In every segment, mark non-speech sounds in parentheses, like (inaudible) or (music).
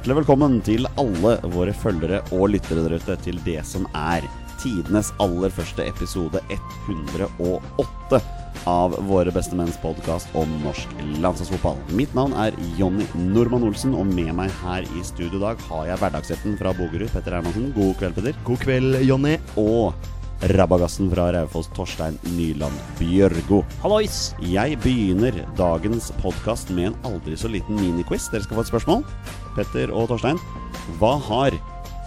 Hjertelig velkommen til alle våre følgere og lyttere der ute til det som er tidenes aller første episode 108 av Våre beste menns podkast om norsk landslagsfotball. Mitt navn er Jonny Normann Olsen, og med meg her i studio i dag har jeg hverdagsretten fra Bogerud, Petter Hermansen. God kveld, Petter. God kveld, Jonny. Og rabagassen fra Raufoss, Torstein Nyland Bjørgo. Hallois! Jeg begynner dagens podkast med en aldri så liten miniquiz. Dere skal få et spørsmål. Petter og Torstein. Hva har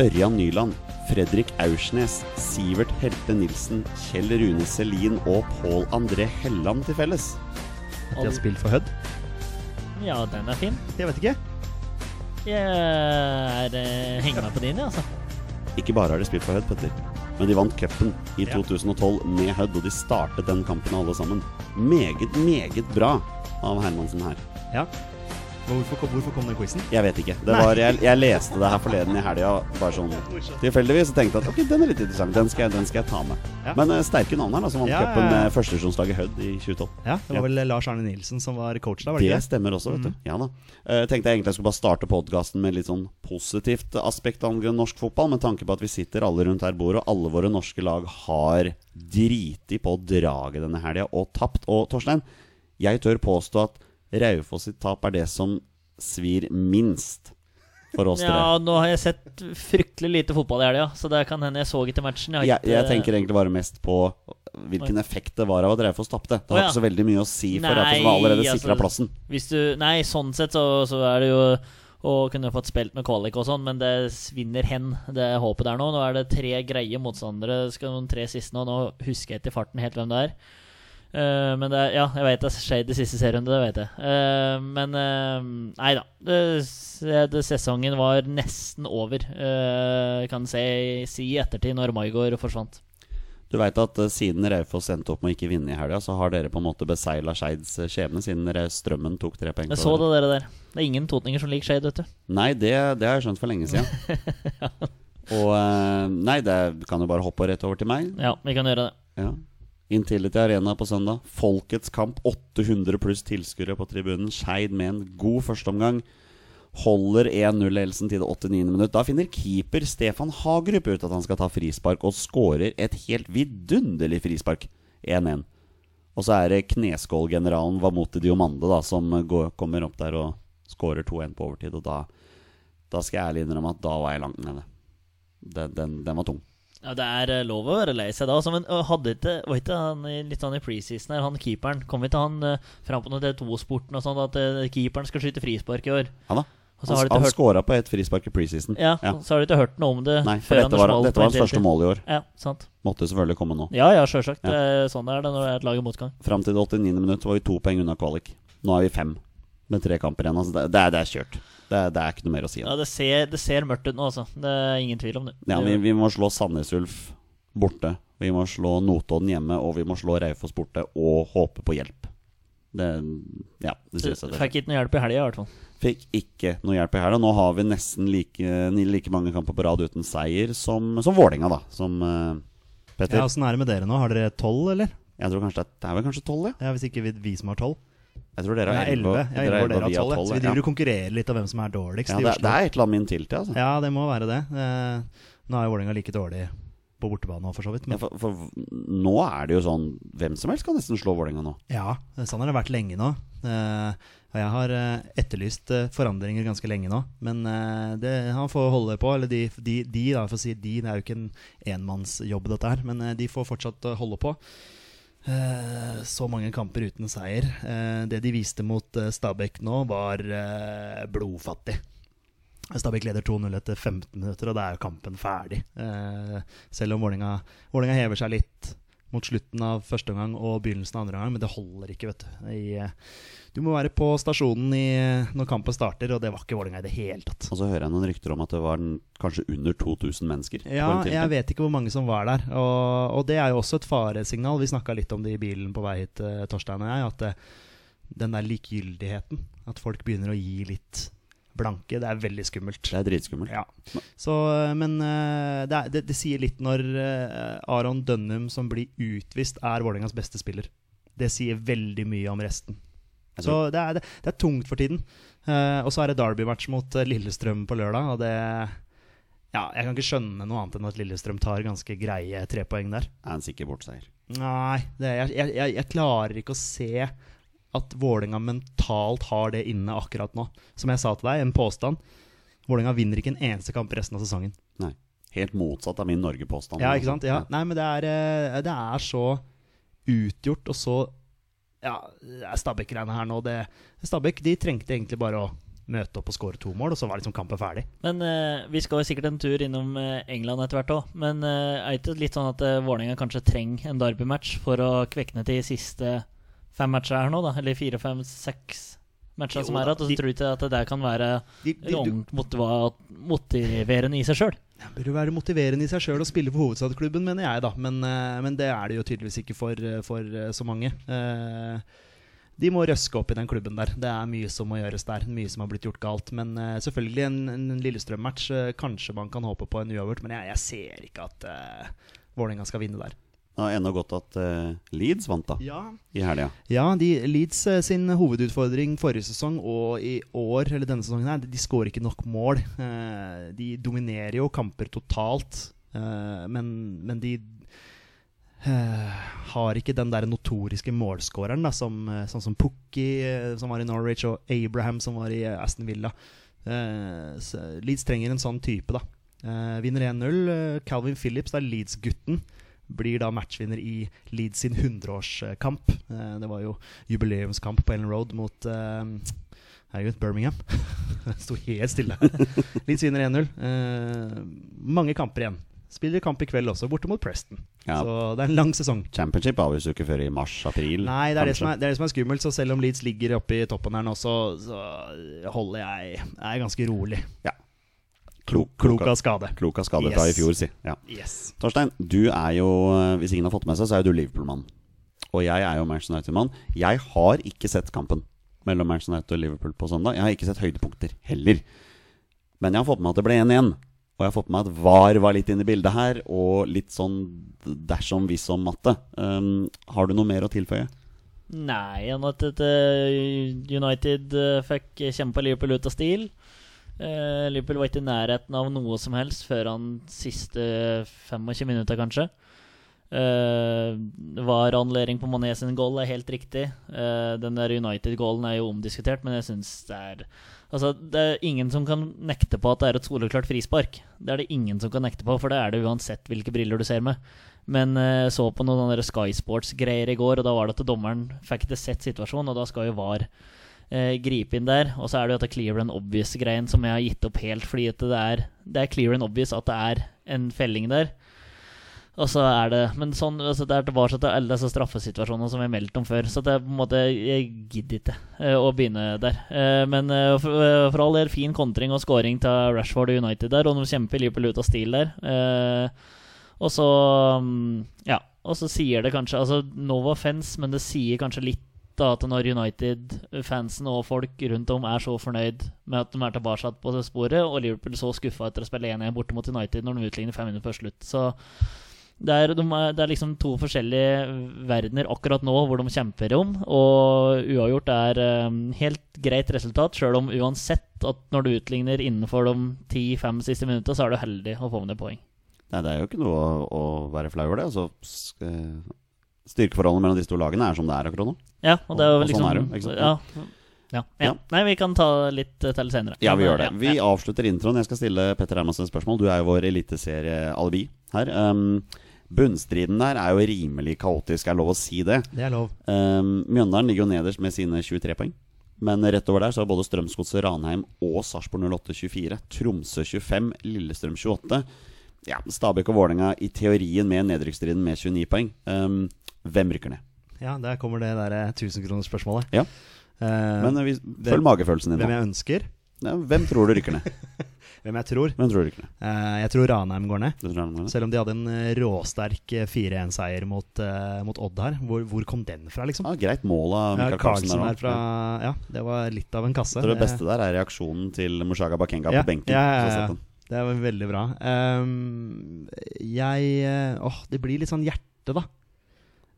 Ørjan Nyland, Fredrik Aursnes, Sivert Helte Nilsen, Kjell Rune Selin og Pål André Helland til felles? At de har spilt for Hødd? Ja, den er fin. Jeg vet ikke. Jeg er, henger meg på din, jeg, altså. Ikke bare har de spilt for Hødd, Petter, men de vant cupen i 2012 med Hødd, og de startet den kampen alle sammen. Meget, meget bra av Hermansen her. Ja. Hvorfor, kom- hvorfor kom den quizen? Jeg vet ikke. Det var, jeg, jeg leste det her forleden i helga, bare sånn tilfeldigvis, og tenkte at ok, den er litt interessant. Den skal jeg, den skal jeg ta med. Ja. Men uh, sterke navn her, da, som vant Ja, cupen med førstedivisjonslaget Hødd i 2012. Ja, Det var vel Lars Arne Nilsen som var coach da, var det ikke det? stemmer også, vet du. Ja da. Uh, tenkte jeg egentlig jeg skulle bare starte podkasten med litt sånn positivt aspekt angående norsk fotball, med tanke på at vi sitter alle rundt her bordet, og alle våre norske lag har driti på draget denne helga og tapt. Og Torstein, jeg tør påstå at Raufoss sitt tap er det som svir minst for oss tre. Ja, nå har jeg sett fryktelig lite fotball i helga, så det kan hende jeg så ikke matchen. Jeg, ikke- jeg tenker egentlig bare mest på hvilken effekt det var av at Raufoss tapte. Det har ja. ikke så veldig mye å si, for Raufoss var allerede altså, sikra plassen. Hvis du Nei, sånn sett så, så er det jo å kunne fått spilt med kvalik og sånn, men det svinner hen, det håpet der nå. Nå er det tre greie motstandere, skal noen tre siste nå. Nå husker jeg ikke i farten helt hvem det er. Eh, men det, er- ja, jeg vet det skjedde i siste serierunde, det vet jeg. Eh, men uh, nei da. Det, det, sesongen var nesten over, uh, kan si, si i ettertid, når Maigård forsvant. Du veit at siden Raufoss endte opp med å ikke vinne i helga, så har dere på en måte beseila Skeids skjebne, siden Strømmen tok tre poeng Jeg så det dere der. Det er ingen totninger som liker Skeid, vet du. Nei, det, det har jeg skjønt for lenge siden. (laughs) Og eh, Nei, det kan jo bare hoppe rett over til meg. Ja, vi kan gjøre det. Ja. Intility Arena på søndag. Folkets kamp. 800 pluss tilskuere på tribunen. Skeid med en god førsteomgang. Holder 1-0-ledelsen til det 89. minutt. Da finner keeper Stefan Hagerup ut at han skal ta frispark, og skårer et helt vidunderlig frispark. 1-1. Og så er det kneskålgeneralen Vamote Diomande da, som går, kommer opp der og skårer 2-1 på overtid. Og da, da skal jeg ærlig innrømme at da var jeg langt nede. Den, den, den var tung. Ja, Det er eh, lov å være lei seg da. Altså, men øh, hadde ikke Var ikke han litt sånn i preseason her, han keeperen Kom ikke han uh, fram på noe D2-sporten og sånn at eh, keeperen skal skyte frispark i år? Ja da. Han, han hørt skåra på et frispark i preseason. Ja, Så har du ikke hørt noe om det Nei, for dette var, dette var hans første mål i år. Ja, sant. Måtte selvfølgelig komme nå. Ja, ja, sjølsagt. Ja. Sånn er det når det er et lag i motgang. Fram til det 89. minutt var vi to poeng unna kvalik. Nå er vi fem med tre kamper igjen. Altså det, det, er, det er kjørt. Det er, det er ikke noe mer å si. Ja, det ser, det ser mørkt ut nå, altså. Det er ingen tvil om det. Ja, vi, vi må slå Sandnes Ulf borte. Vi må slå Notodden hjemme, og vi må slå Raufoss borte og håpe på hjelp. Det, ja, det synes jeg det. Fikk ikke noe hjelp i helga, i hvert fall. Fikk ikke noe hjelp i helga. Nå har vi nesten like, like mange kamper på rad uten seier som, som Vålinga da. Som uh, Petter. Ja, Åssen er det med dere nå? Har dere tolv, eller? Jeg tror kanskje det, det er vel kanskje tolv, ja. Ja, Hvis ikke vi, vi som har tolv? Jeg tror dere har er elleve. elleve. Ja, elleve og dere har tolv. vi driver og konkurrerer litt om hvem som er dårligst Ja, i det, Oslo. det er et eller annet min til til, altså. Ja, det må være det. Eh, nå er jo Vålerenga like dårlig på bortebane for så vidt. Ja, for, for nå er det jo sånn Hvem som helst kan nesten slå Vålerenga nå. ja, sånn har det vært lenge nå. Eh, og jeg har eh, etterlyst forandringer ganske lenge nå. Men det, han får holde på. Eller de, de, de da, for å si de, det er jo ikke en enmannsjobb, dette her. Men de får fortsatt holde på. Eh, så mange kamper uten seier. Eh, det de viste mot eh, Stabæk nå, var blodfattig. Stabæk leder 2-0 etter 15 minutter, og da er kampen ferdig. Selv om Vålinga, Vålinga hever seg litt mot slutten av første omgang og begynnelsen av andre omgang, men det holder ikke, vet du. I, du må være på stasjonen i, når kampen starter, og det var ikke Vålerenga i det hele tatt. Og så hører jeg noen rykter om at det var kanskje under 2000 mennesker. Ja, jeg vet ikke hvor mange som var der. Og, og det er jo også et faresignal. Vi snakka litt om det i bilen på vei hit, eh, Torstein og jeg. At det, den der likegyldigheten, at folk begynner å gi litt blanke, det er veldig skummelt. Det er dritskummelt. Ja. Så, men eh, det, er, det, det sier litt når eh, Aron Dønnum, som blir utvist, er Vålerengas beste spiller. Det sier veldig mye om resten. Så det er, det, er tungt for tiden. Eh, og så er det Derby-match mot eh, Lillestrøm på lørdag, og det Ja, jeg kan ikke skjønne noe annet enn at Lillestrøm tar ganske greie tre poeng der. er en sikker bortseier. Nei, det, jeg, jeg, jeg, klarer ikke å se at Vålerenga mentalt har det inne akkurat nå. Som jeg sa til deg, en påstand. Vålerenga vinner ikke en eneste kamp resten av sesongen. Nei. Helt motsatt av min Norge-påstand. Ja, ikke sant? Ja. Nei, men det er, eh, det er så utgjort og så Ja, Stabæk-greiene her nå. Det, Stabæk de trengte egentlig bare å møte opp og skåre to mål, og så var liksom kampen ferdig. Men eh, vi skal jo sikkert en tur innom eh, England etter hvert òg. Men eh, er det litt sånn at eh, Vålerenga kanskje trenger en Derby-match for å kvekne til siste fem matcher her nå, da? Eller fire, fem, seks matcher Jo som er igjen? Og så de- tror du ikke at det der kan være De, de, du, langt motiverende i seg sjøl? Bør jo være motiverende i seg sjøl å spille for hovedstadsklubben, mener jeg, da. Men, eh, men det er det jo tydeligvis ikke for, eh, for eh, så mange. De må røske opp i den klubben der. Det er mye som må gjøres der. Mye som har blitt gjort galt. Men selvfølgelig en, en Lillestrøm-match. kanskje man kan håpe på en uavgjort, men jeg, jeg ser ikke at uh, Vålerenga skal vinne der. Det har ennå godt at uh, Leeds vant da, Ja, i helga. Ja, de, Leeds uh, sin hovedutfordring forrige sesong og i år, eller denne sesongen her, de skårer ikke nok mål. Uh, de dominerer jo kamper totalt, men, men de har ikke den der notoriske målskåreren, da, som, sånn som Pukki, som var i Norwich, og Abraham, som var i Aston Villa. Så Leeds trenger en sånn type, da. Vinner 1-0. eh, Calvin Phillips, det er Leeds-gutten blir da matchvinner i Leeds sin 100-årskamp. Eh, det var jo jubileumskamp på Ellen Road mot eh, Herregud, Birmingham. (laughs) Sto helt stille. Leeds vinner 1-0. Eh, mange kamper igjen. Spiller kamp i kveld også, borte mot Preston. Ja. Så det er en lang sesong. Championship avgjøres jo ikke før i mars-april. Nei, det er det, som er, det er det som er skummelt. Så selv om Leeds ligger oppe i toppen her nå, så, så holder jeg Jeg er ganske rolig. Klok, Klok av skade. Klok av skade fra i fjor, si. Ja. Yes. Torstein, du er jo, eh, hvis ingen har fått med seg, så er jo du Liverpool-mann. Og jeg er jo Manchester United-mann. Jeg har ikke sett kampen mellom Manchester United og Liverpool på søndag. Jeg har ikke sett høydepunkter heller. Men jeg har fått med meg at det ble 1-1. Og jeg har fått med meg at VAR var litt inne i bildet her, og litt sånn dersom, hvis om matte. Um, har du noe mer å tilføye? Nei, enn at eh, United eh, fikk kjempa Liverpool ut av stil. Eh, Liverpool var ikke i nærheten av noe som helst før han siste 25 minutter, kanskje. Uh, var annullering på Mané sin goal er helt riktig. Uh, den der United-goalen er jo omdiskutert, men jeg syns det er Altså, Det er ingen som kan nekte på at det er et soleklart frispark. Det er det ingen som kan nekte på, for det er det uansett hvilke briller du ser med. Men eh, så på noen Sky Sports-greier i går, og da var det at dommeren fikk det sett situasjonen, og da skal jo VAR eh, gripe inn der. Og så er det jo dette clear and obvious-greien som jeg har gitt opp helt, fordi det er, det er clear and obvious at det er en felling der. Og så er det Men sånn, altså det er tilbake til alle disse straffesituasjonene som vi har meldt om før. Så det er på en måte Jeg gidder ikke eh, å begynne der. Eh, men eh, for, eh, for all del, fin kontring og scoring til Rashford og United der, og de kjemper Liverpool ut av stil der. Eh, og så mm, Ja. Og så sier det kanskje Altså, no Fence, men det sier kanskje litt da at når United-fansen og folk rundt om er så fornøyd med at de er tilbake på sporet, og Liverpool så skuffa etter å spille 1-1 borte mot United når de utligner fem minutter før slutt. Så det er, de det er liksom to forskjellige verdener akkurat nå hvor de kjemper om. Og uavgjort er um, helt greit resultat, sjøl om uansett at når du utligner innenfor de 10-5 siste minuttene, så er du heldig å få med deg poeng. Nei, det er jo ikke noe å, å være flau over det. Altså, s- styrkeforholdene mellom disse to lagene er som det er akkurat nå. Ja, og det er jo Og- og sånn liksom er det? Ja, ja, ja. Ja. Nei, vi kan ta litt eh, til senere. Ja, vi gjør det. Vi ja. avslutter introen. Jeg skal stille Petter Hermansen et spørsmål. Du er jo vår eliteserie-alibi her. Um, bunnstriden der er jo rimelig kaotisk, er lov å si det. Det er lov. Um, Mjøndalen ligger jo nederst med sine 23 poeng. Men rett over der så har både Strømsgodset, Ranheim og Sarpsborg 08 24. Tromsø 25, Lillestrøm 28. Ja, Stabæk og Vålerenga i teorien med nedrykksstriden med 29 poeng. Um, hvem rykker ned? Ja, der kommer det derre tusenkronersspørsmålet. Ja. Eh, Men uh, vi, følg magefølelsen din hvem jeg ønsker? Ja, hvem tror du rykker ned? (laughs) Hvem jeg tror? Hvem tror du rykker ned? Eh, jeg tror Ranheim går ned. Ranheim går ned? Selv om de hadde en eh, råsterk eh, 4-1-seier mot, eh, mot Odd her. Hvor, hvor kom den fra, liksom? Ja, greit mål av Ja, Carlsen. Carlsen der er fra Ja, det var litt av en kasse. Så det beste der er reaksjonen til Mushaga Bakenga Ja, på benken. ja, ja, ja. Det var veldig bra. Um, jeg eh, Åh, det blir litt sånn hjerte, da.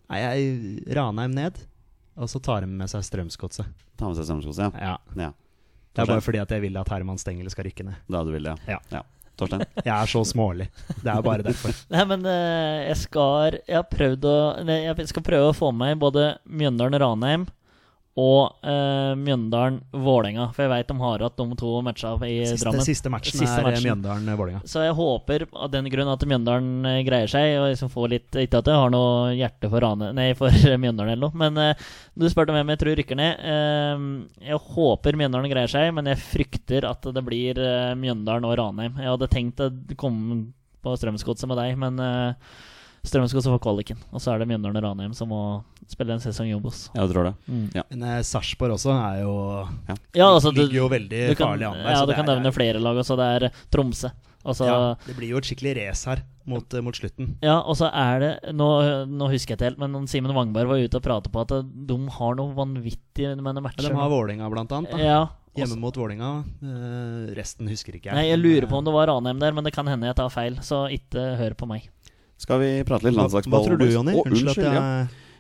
Nei, jeg Ranheim ned. Og så tar de med seg Strømsgodset. Tar med seg Strømsgodset, ja. Ja. ja. Det er bare fordi at jeg vil at Herman Stengel skal rykke ned. Da du vil det, Ja. ja. Torstein? (laughs) Jeg er så smålig. Det er bare derfor. (laughs) Nei, men eh, jeg skal Jeg har prøvd å nei, Jeg skal prøve å få med både Mjøndalen-Ranheim og uh, Mjøndalen-Vålerenga. For jeg veit de har hatt de to matcha i Siste, Drammen. siste matchen Siste er. Mjøndalen-Vålerenga. Så jeg håper av den grunn at Mjøndalen eh, greier seg, og liksom får litt Ikke at jeg har noe hjerte for, Rane, nei, for (laughs) Mjøndalen eller noe, men eh, du spurte hvem jeg tror rykker ned. Eh, jeg håper Mjøndalen greier seg, men jeg frykter at det blir eh, Mjøndalen og Ranheim. Jeg hadde tenkt å komme på Strømsgodset med deg, men uh, også få kvaliken. Og så er det Mjøndalen og Ranheim som må spille en sesong i Obos. Jeg tror det. Mm. Men eh, Sarpsborg også er jo Ja, altså, du, Ligger jo veldig du kan, farlig an der. ja, du kan er- nevne flere lag også. Det er Tromsø. Altså, ja, Det blir jo et skikkelig race her mot, eh, mot slutten. Ja, og så er det Nå, nå husker jeg ikke helt, men Simen Wangberg var ute og pratet på at de har noe vanvittig med Ja, matcher. de har Vålinga blant annet. Da. Ja, Hjemme mot Vålinga. Eh, resten husker ikke jeg. Nei, jeg lurer på om det var Ranheim der, men det kan hende jeg tar feil, så ikke hør på meg. Skal vi prate litt Hva, landslagsball? hva tror du. Jonny? Å, Unnskyld at jeg ja.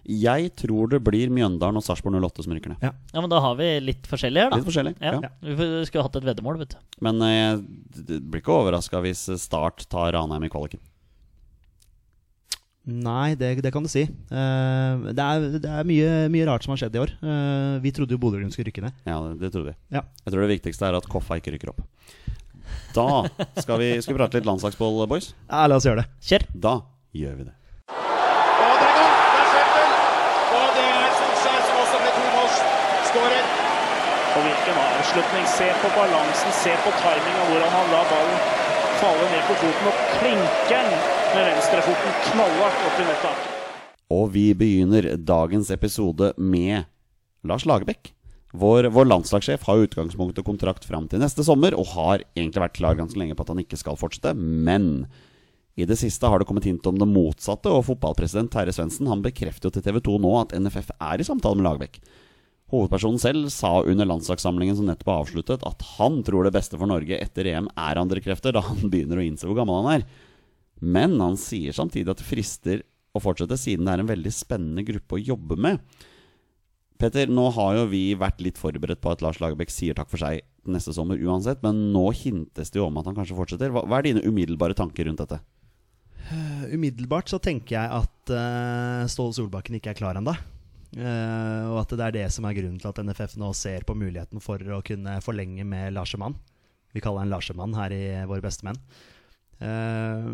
Jeg tror det blir Mjøndalen og Sarpsborg 08 som rykker ned. Ja, men da har vi litt forskjellig her, da. Litt forskjellig. Ja, Ja. Vi skulle hatt et veddemål, vet du. Men eh, jeg d- blir ikke overraska hvis Start tar Ranheim i kvaliken. Nei, det, det kan du si. Uh, det er, det er mye, mye rart som har skjedd i år. Uh, vi trodde jo Bodø-Glimt skulle rykke ned. Ja, det, det trodde vi. Ja. Jeg tror det viktigste er at Koffa ikke rykker opp. Da skal vi, skal vi prate litt landslagsball, boys. Ja, la oss gjøre det. Kjør! Da gjør vi det. Og det er gang! Det er! Og det er Solskjær som også med tomålsskårer. Og hvilken avslutning. Se på balansen, se på timinga, hvordan han lar ballen falle ned på foten og klinker den med venstrefoten knallhardt opp i nettet. Og vi begynner dagens episode med Lars Lagerbäck. Vår, vår landslagssjef har utgangspunkt og kontrakt fram til neste sommer, og har egentlig vært klar ganske lenge på at han ikke skal fortsette. Men i det siste har det kommet hint om det motsatte, og fotballpresident Terje Svendsen bekrefter jo til TV 2 nå at NFF er i samtale med Lagerbäck. Hovedpersonen selv sa under landslagssamlingen som nettopp er avsluttet, at han tror det beste for Norge etter EM er andre krefter, da han begynner å innse hvor gammel han er. Men han sier samtidig at det frister å fortsette, siden det er en veldig spennende gruppe å jobbe med. Petter, nå har jo vi vært litt forberedt på at Lars Lagerbäck sier takk for seg neste sommer uansett, men nå hintes det jo om at han kanskje fortsetter. Hva, hva er dine umiddelbare tanker rundt dette? Eh, Umiddelbart så tenker jeg at uh, Ståle Solbakken ikke er klar ennå. og at det er det som er grunnen til at NFF nå ser på muligheten for å kunne forlenge med Larsemann. Vi kaller han Larsemann her i Våre beste menn. Eh,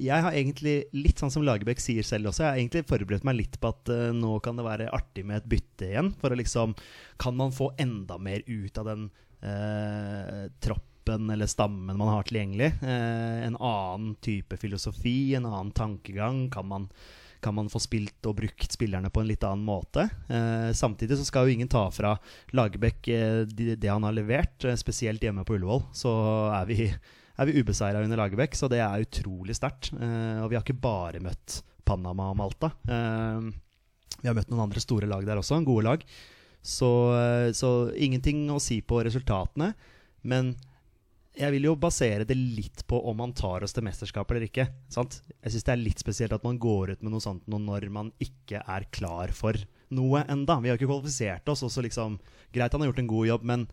jeg har egentlig, litt sånn som Lagerbäck sier selv også, jeg har egentlig forberedt meg litt på at uh, nå kan det være artig med et bytte igjen. For å liksom Kan man få enda mer ut av den uh, troppen eller stammen man har tilgjengelig? Eh, en annen type filosofi, en annen tankegang? Kan man, kan man få spilt og brukt spillerne på en litt annen måte? Eh, samtidig så skal jo ingen ta fra Lagerbäck eh, det, han har levert, spesielt hjemme på Ullevål. Så er vi er vi ubeseira under Lagerbäck, så det er utrolig sterkt. Og vi har ikke bare møtt Panama og Malta. Vi har møtt noen andre store lag der også, gode lag. Så, så ingenting å si på resultatene. Men jeg vil jo basere det litt på om man tar oss til mesterskap eller ikke. Sant? Jeg syns det er litt spesielt at man går ut med noe sånt nå når man ikke er klar for noe enda. Vi har ikke kvalifisert oss. og så liksom, greit, han har gjort en god jobb, men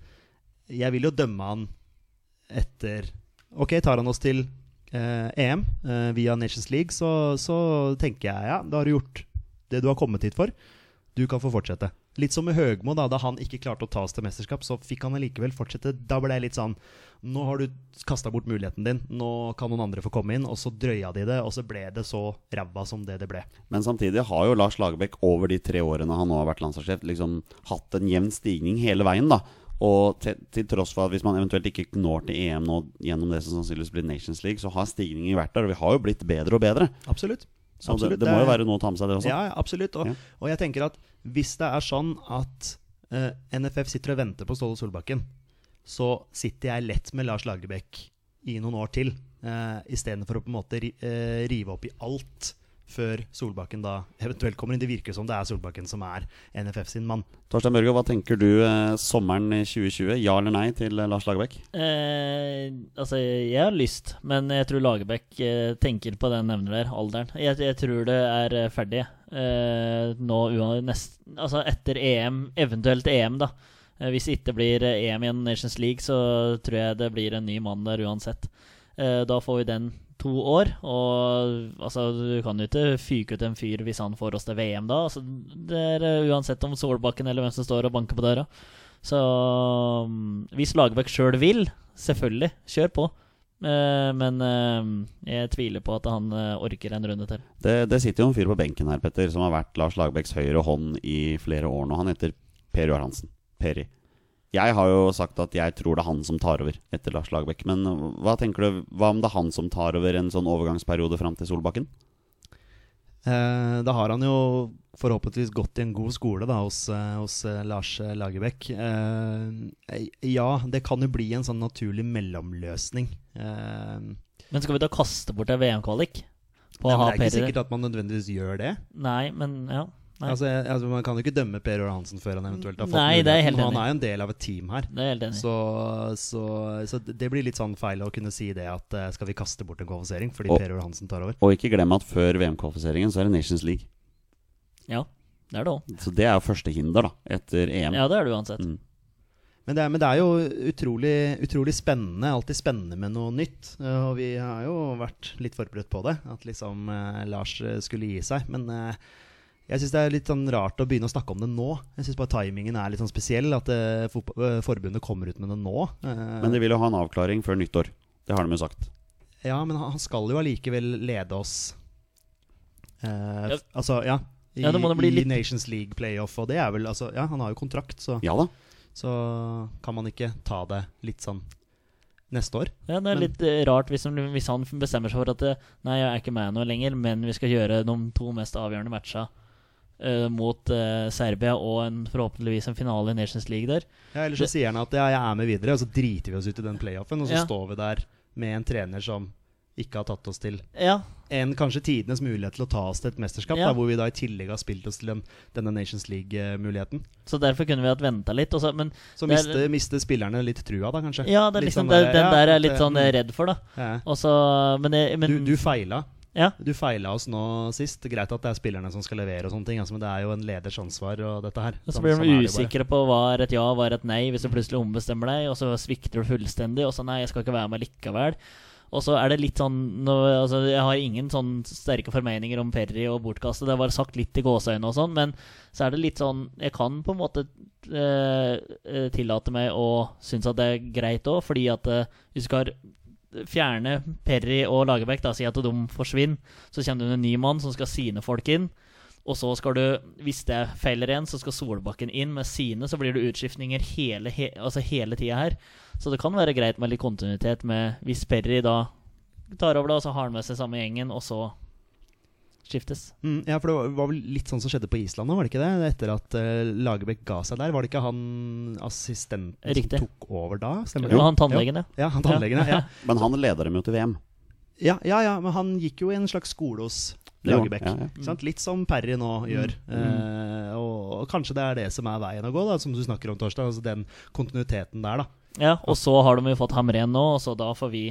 jeg vil jo dømme han etter Ok, tar han oss til eh, EM eh, via Nations League, så, så tenker jeg ja, da har du gjort det du har kommet hit for. Du kan få fortsette. Litt som med Høgmo, da, da han ikke klarte å ta oss til mesterskap, så fikk han allikevel fortsette. Da ble jeg litt sånn Nå har du kasta bort muligheten din, nå kan noen andre få komme inn. Og så drøya de det, og så ble det så ræva som det det ble. Men samtidig har jo Lars Lagerbäck over de tre årene han nå har vært landslagssjef, liksom hatt en jevn stigning hele veien. da Og til, til tross for at hvis man eventuelt ikke når til EM nå gjennom det som sannsynligvis blir Nations League, så har stigningen vært der, og vi har jo blitt bedre og bedre. Absolutt. Så Absolutt, det, det må jo være noe å ta med seg, det også. Ja, ja, absolutt. Og, Ja. og jeg tenker at hvis det er sånn at uh, NFF sitter og venter på Ståle Solbakken, så sitter jeg lett med Lars Lagerbäck i noen år til, uh, istedenfor å på en måte eh, rive opp i alt før Solbakken da eventuelt kommer inn. Det virker som det er Solbakken som er NFF sin mann. Torstein Børge, hva tenker du eh, sommeren i 2020? Ja eller nei til eh, Lars Lagerbäck? Eh, altså, jeg har lyst, men jeg tror Lagerbäck eh, tenker på den nevner der, alderen. Jeg, jeg tror det er eh, ferdig eh, nå nest, Altså etter EM, eventuelt EM, da. Eh, hvis det ikke blir eh, EM i Nations League, så tror jeg det blir en ny mann der uansett. Eh, da får vi den to år, og altså, du kan jo ikke fyke ut en fyr hvis han får oss til VM da. Altså, det er uansett om Solbakken eller hvem som står og banker på døra. Så um, hvis Lagerbäck sjøl vil, selvfølgelig, kjør på. Men jeg tviler på at han orker en runde til. Det, det sitter jo en fyr på benken her, Petter, som har vært Lars Lagerbäcks høyre hånd i flere år nå. Han heter Per Joar Peri. Jeg har jo sagt at jeg tror det er han som tar over etter Lars Lagerbäck. Men hva tenker du, hva om det er han som tar over en sånn overgangsperiode fram til Solbakken? Eh, da har han jo forhåpentligvis gått i en god skole da, hos, eh, hos eh, Lars eh, Lagerbäck. Eh, ja, det kan jo bli en sånn naturlig mellomløsning. Eh, Men skal vi da kaste bort en VM-kvalik? På nei, men det er ikke sikkert at man nødvendigvis gjør det. Nei, men ja. Nei, Altså, jeg, altså, man kan jo ikke dømme Per Åre Hansen før han eventuelt har fått Nei, det er helt enig Han er jo en del av et team her. det er helt enig. Så, så, så det blir litt sånn feil å kunne si det at eh, skal vi kaste bort en kvalifisering fordi Og- Per Åre Hansen tar over. Og ikke glem at før VM-kvalifiseringen så er det Nations League. Ja, det er det òg. Så det er jo første hinder da, etter EM. Ja, det er det uansett. Mm. Men det, er, men det er jo utrolig, utrolig spennende. Alltid spennende med noe nytt. Eh, Og vi har jo vært litt forberedt på det. At liksom eh, Lars skulle gi seg. Men eh, jeg syns det er litt sånn rart å begynne å snakke om det nå. Jeg syns bare timingen er litt sånn spesiell. At eh, eh, forbundet kommer ut med det nå. Eh, Men de vil jo ha en avklaring før nyttår. Det har de jo sagt. Ja, men han skal jo allikevel lede oss eh, Ja. Altså, ja. I, Ja, det må da bli i litt- Nations League playoff, og det er vel altså Ja, han har jo kontrakt, så, Ja da. så kan man ikke ta det litt sånn neste år. Ja, det er Men- litt rart hvis han, hvis han bestemmer seg for at Nei, jeg er ikke med nå lenger, men vi skal gjøre de to mest avgjørende matcha eh, mot uh, Serbia og en, forhåpentligvis en finale i Nations League der. Ja, Eller så sier han at ja, jeg er med videre, og så driter vi oss ut i den playoffen, og så Ja. står vi der med en trener som ikke har tatt oss til Ja, en kanskje tidenes mulighet til å ta oss til et mesterskap, Ja. da, hvor vi da i tillegg har spilt oss til den, denne Nations League-muligheten. så derfor kunne vi hatt venta litt. Også, men Så Det er- mister, miste spillerne litt trua, da, kanskje. ja, det er liksom sånn der, den der er jeg litt sånn eh, redd for, da. Ja. Og men, det- men Du, du feila. Ja. Du feila oss nå sist. Greit at det er spillerne som skal levere, og sånne ting altså, men det er jo en leders ansvar. Og dette her Og så Sånn- blir sånn de det usikre på hva er et ja, hva er et nei, hvis du plutselig ombestemmer deg, og så svikter du fullstendig, og så nei, jeg skal ikke være med likevel. Og så er det litt sånn nå, altså, Jeg har ingen sånn sterke formeninger om Perry og bortkastet, det var sagt litt i gåseøynene og sånn, men så er det litt sånn Jeg kan på en måte eh, eh, tillate meg å synes at det er greit òg, fordi at eh, hvis du skal fjerne Perry og Lagerbäck, si at de forsvinner, så kommer det en ny mann som skal sine folk inn. Og så skal du, hvis det feiler en, så skal Solbakken inn med sine. Så blir det utskiftninger hele, he, altså hele tida her. Så det kan være greit med litt kontinuitet med hvis Perry da tar over, da, så har han med seg samme gjengen, og så skiftes. Mm, ja, for det var- var vel litt sånn som skjedde på Island nå, var det ikke det? Etter at uh, Lagerbäck ga seg der. Var det ikke han assistenten Riktig. som tok over da? Stemmer Det var han tannlegen, ja. Ja, han tannlegen, ja. Men han leder dem jo til VM. ja. Ja, ja, men han gikk jo i en slags skole hos Lagerbäck. ja, ja. Litt som Perry nå gjør. Eh, og, og kanskje det er det som er veien å gå, da, som du snakker om, Torstein. Altså den kontinuiteten der, da. Ja, og så har de jo fått Hamren nå, og så da får vi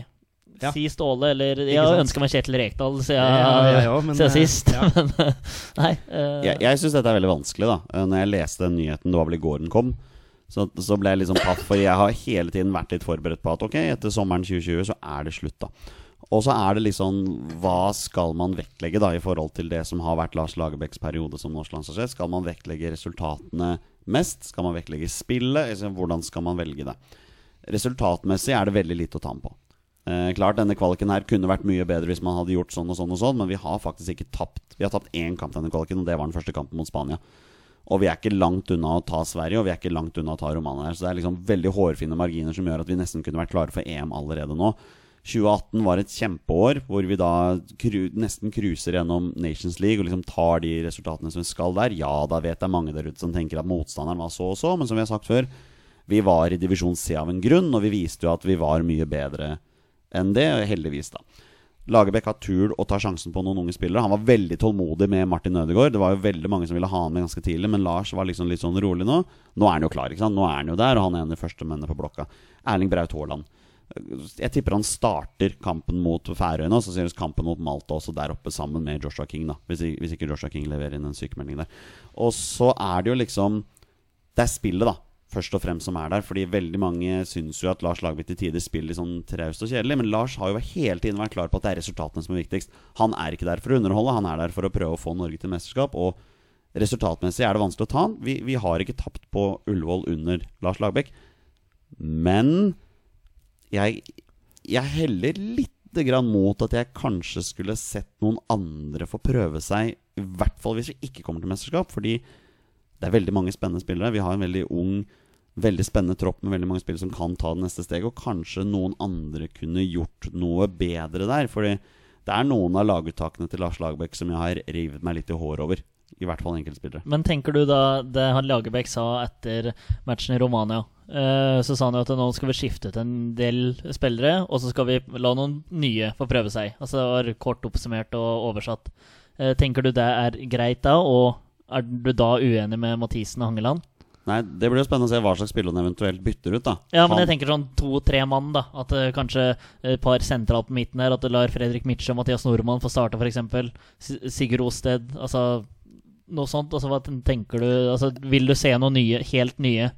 Ja. si Ståle, eller Jeg har ønska meg Kjetil Rekdal siden, Ja, ja, men, siden eh, sist. ja. (laughs) Men eh, nei. Uh... Jeg, jeg syns dette er veldig vanskelig, da. Eh, Når jeg leste den nyheten, det var vel i går den kom, så, så ble jeg sånn paff, for jeg har hele tiden vært litt forberedt på at ok, etter sommeren 2020 så er det slutt, da. Og så er det sånn Hva skal man vektlegge da i forhold til det som har vært Lars Lagerbäcks periode som norsk landslagssjef? Skal man vektlegge resultatene mest? Skal man vektlegge spillet? Altså, hvordan skal man velge det? Resultatmessig er det veldig lite å ta med på. Eh, klart denne kvaliken her kunne vært mye bedre hvis man hadde gjort sånn og sånn og sånn, men vi har faktisk ikke tapt. Vi har tapt én kamp denne kvaliken, og det var den første kampen mot Spania. Og vi er ikke langt unna å ta Sverige, og vi er ikke langt unna å ta Romania her. Så det er liksom veldig hårfine marginer som gjør at vi nesten kunne vært klare for EM allerede nå. 2018 var et kjempeår hvor vi da kru, nesten cruiser gjennom Nations League og liksom tar de resultatene som vi skal der. Ja, da vet jeg mange der ute som tenker at motstanderen var så og så, men som vi har sagt før, vi var i divisjon C av en grunn, og vi viste jo at vi var mye bedre enn det, heldigvis, da. Lagerbäck har tur å ta sjansen på noen unge spillere. Han var veldig tålmodig med Martin Ødegaard. Det var jo veldig mange som ville ha han med ganske tidlig, men Lars var liksom litt sånn rolig nå. Nå er han jo klar, ikke sant. Nå er han jo der, og han er en av de første mennene på blokka. Erling Braut Haaland. Jeg tipper han starter kampen mot Færøyene, og så vi kampen mot Malta også der oppe sammen med Joshua King, da. Hvis ikke Joshua King leverer inn en sykemelding der. Og så er det jo liksom Det er spillet, da. Først og fremst som er der. Fordi veldig mange syns jo at Lars Lagerbäck til tider spiller litt sånn traust og kjedelig. Men Lars har jo hele tiden vært klar på at det er resultatene som er viktigst. Han er ikke der for å underholde, han er der for å prøve å få Norge til mesterskap. Og resultatmessig er det vanskelig å ta han. Vi, vi har ikke tapt på Ullevål under Lars Lagerbäck. Men jeg, jeg heller litt grann mot at jeg kanskje skulle sett noen andre få prøve seg. I hvert fall hvis vi ikke kommer til mesterskap. Fordi det er veldig mange spennende spillere. Vi har en veldig ung, veldig spennende tropp med veldig mange spillere som kan ta det neste steget. Og kanskje noen andre kunne gjort noe bedre der. Fordi det er noen av laguttakene til Lars Lagerbäck som jeg har revet meg litt i håret over. I hvert fall enkeltspillere. Men tenker du da det han Lagerbäck sa etter matchen i Romania? eh, så sa han jo at nå skal vi skifte ut en del spillere, og så skal vi la noen nye få prøve seg. Altså det var kort oppsummert og oversatt. Eh, tenker du det er greit da, og er du da uenig med Mathisen og Hangeland? Nei, Det blir jo spennende å se hva slags spiller han eventuelt bytter ut. da Ja, men Han- jeg tenker sånn to-tre mann, da. At uh, kanskje et par sentralt på midten her. At du lar Fredrik Mitsjø og Mathias Nordmann få starte, f.eks. Sigurd Osted. Altså noe sånt. Altså, hva tenker du altså, Vil du se noe nye, helt nye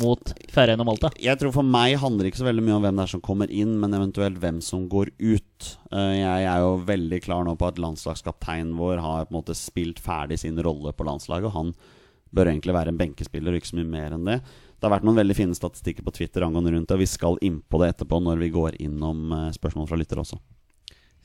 mot Færøyene og Malta? Jeg tror For meg handler det ikke så veldig mye om hvem det er som kommer inn, men eventuelt hvem som går ut. Eh, Jeg er jo veldig klar nå på at landslagskapteinen vår har på en måte spilt ferdig sin rolle på landslaget. Og han bør egentlig være en benkespiller, og ikke så mye mer enn det. Det har vært noen veldig fine statistikker på Twitter angående rundt det, og vi skal inn på det etterpå når vi går innom eh, spørsmål fra lyttere også.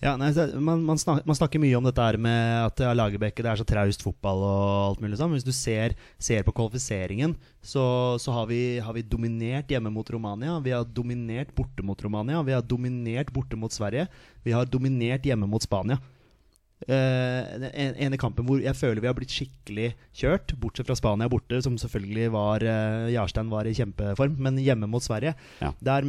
Ja, nei, man, man, snakker, man snakker mye om dette her med at ja, Lagerbäck er så traust fotball og alt mulig sånn. Men hvis du ser, ser på kvalifiseringen, så, så har, vi, har vi dominert hjemme mot Romania. Vi har dominert borte mot Romania. Vi har dominert borte mot Sverige. Vi har dominert hjemme mot Spania. Eh, den en- ene kampen hvor jeg føler vi har blitt skikkelig kjørt, bortsett fra Spania borte, som selvfølgelig var uh, Jarstein var i kjempeform, men hjemme mot Sverige Ja. Der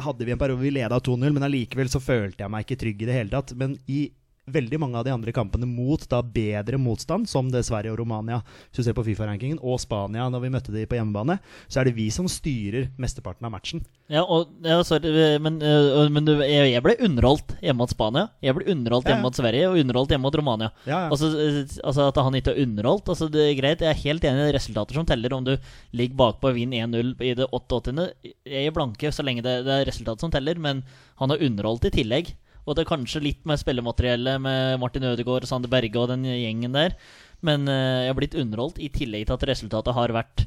hadde vi en periode vi leda 2-0, men allikevel så følte jeg meg ikke trygg i det hele tatt. Men i veldig mange av de andre kampene mot da bedre motstand, som det Sverige og Romania, hvis du ser på Fifa-rankingen, og Spania når vi møtte de på hjemmebane, så er det vi som styrer mesteparten av matchen. Ja, og, ja, sorry, men, øh, men jeg, ble underholdt hjemme mot Spania. Jeg ble underholdt Ja, ja. hjemme mot Sverige og underholdt hjemme mot Romania. Ja, ja. Altså, øh, altså At han ikke har underholdt altså det er greit, Jeg er helt enig i resultater som teller. Om du ligger bakpå og vinner 1-0 i det 88. Jeg er blanke så lenge det, det er resultatet som teller, men han har underholdt i tillegg. Og det er kanskje litt med spillemateriellet med Martin Ødegaard Sander Berge og den gjengen der. Men øh, jeg har blitt underholdt i tillegg til at resultatet har vært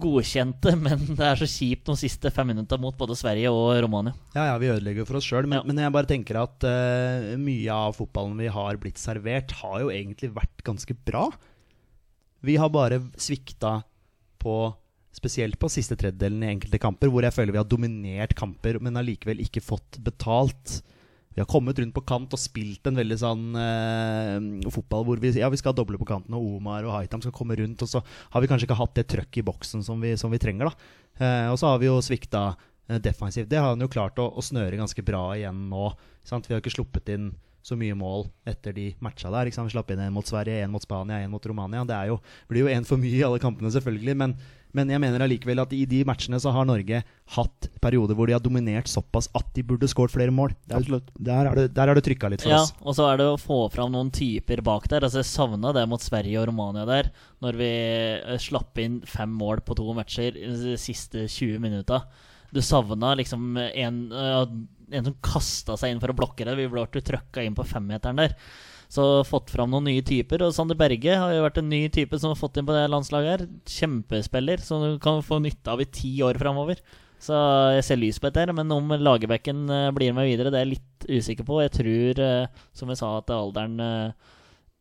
godkjente, (laughs) men det er så kjipt de siste fem minuttene mot både Sverige og Romania. Ja, ja, vi ødelegger for oss sjøl, men, Ja. men jeg bare tenker at uh, mye av fotballen vi har blitt servert, har jo egentlig vært ganske bra. Vi har bare svikta på Spesielt på siste tredjedelen i enkelte kamper, hvor jeg føler vi har dominert kamper, men allikevel ikke fått betalt. Vi har kommet rundt på kant og spilt en veldig sånn eh, fotball hvor vi, ja, vi skal doble på kanten, og Omar og Haitam skal komme rundt, og så har vi kanskje ikke hatt det trøkket i boksen som vi, som vi trenger. da. Eh, og så har vi jo svikta eh, defensivt. Det har han jo klart å, å snøre ganske bra igjen nå. Sant? Vi har ikke sluppet inn så mye mål etter de matcha der. Ikke sant? Vi slapp inn en mot Sverige, en mot Spania, en mot Romania. Det jo, blir jo en for mye i alle kampene, selvfølgelig. Men, men jeg mener allikevel at i de matchene så har Norge hatt perioder hvor de har dominert såpass at de burde skåret flere mål. Der, er, Der er det, der det trykka litt for Ja, oss. og så er det å få fram noen typer bak der. Altså Jeg savna det mot Sverige og Romania der, når vi eh, slapp inn fem mål på to matcher i de siste 20 minutta. Du savna liksom en, eh, en som kasta seg inn for å blokke det. Vi ble trøkka inn på femmeteren der. Så fått fram noen nye typer. Og Sander Berge har jo vært en ny type som har fått inn på det landslaget her. Kjempespiller som du kan få nytte av i ti år framover. Så jeg ser lys på dette, her, men om Lagerbekken eh, blir med videre, det er jeg litt usikker på. Jeg tror, eh, som jeg sa, at alderen eh,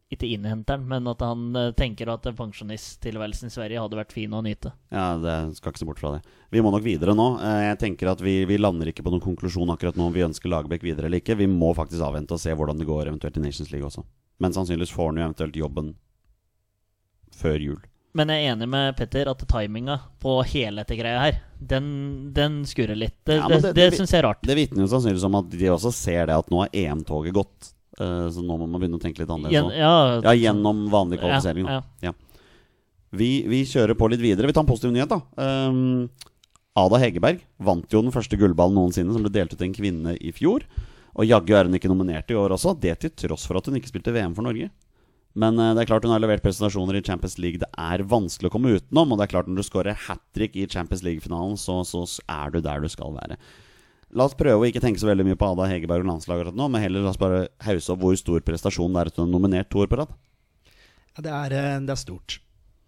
ikke innhenter den, men at han eh, tenker at pensjonisttilværelsen i Sverige hadde vært fin å nyte. Ja, det skal ikke se bort fra det. Vi må nok videre nå. Eh, Jeg tenker at vi, vi lander ikke på noen konklusjon akkurat nå om vi ønsker Lagerbäck videre eller ikke. Vi må faktisk avvente og se hvordan det går eventuelt i Nations League også. Men sannsynligvis får han jo eventuelt jobben før jul. Men jeg er enig med Petter at timinga på hele dette greia her, den, den skurrer litt. Det, Ja, det, det- det, det- syns jeg er rart. Det vitner jo sannsynligvis om at de også ser det at nå har EM-toget gått. Eh, så nå må man begynne å tenke litt annerledes. Gjen, ja, Ja, gjennom vanlig kvalifisering. Ja. Ja. Vi, vi kjører på litt videre. Vi tar en positiv nyhet, da. Um, Ada Hegerberg vant jo den første gullballen noensinne, som ble delt ut til en kvinne i fjor. Og jaggu er hun ikke nominert i år også, det til tross for at hun ikke spilte VM for Norge. Men eh, det er klart hun har levert presentasjoner i Champions League det er vanskelig å komme utenom. Og det er klart når du skårer hat trick i Champions League-finalen, så, så er du der du skal være. La oss prøve å ikke tenke så veldig mye på Ada Hegerberg og landslaget nå, men heller la oss bare hause opp hvor stor prestasjon det er at hun er nominert to år på rad. Ja, det, er, eh, det er stort.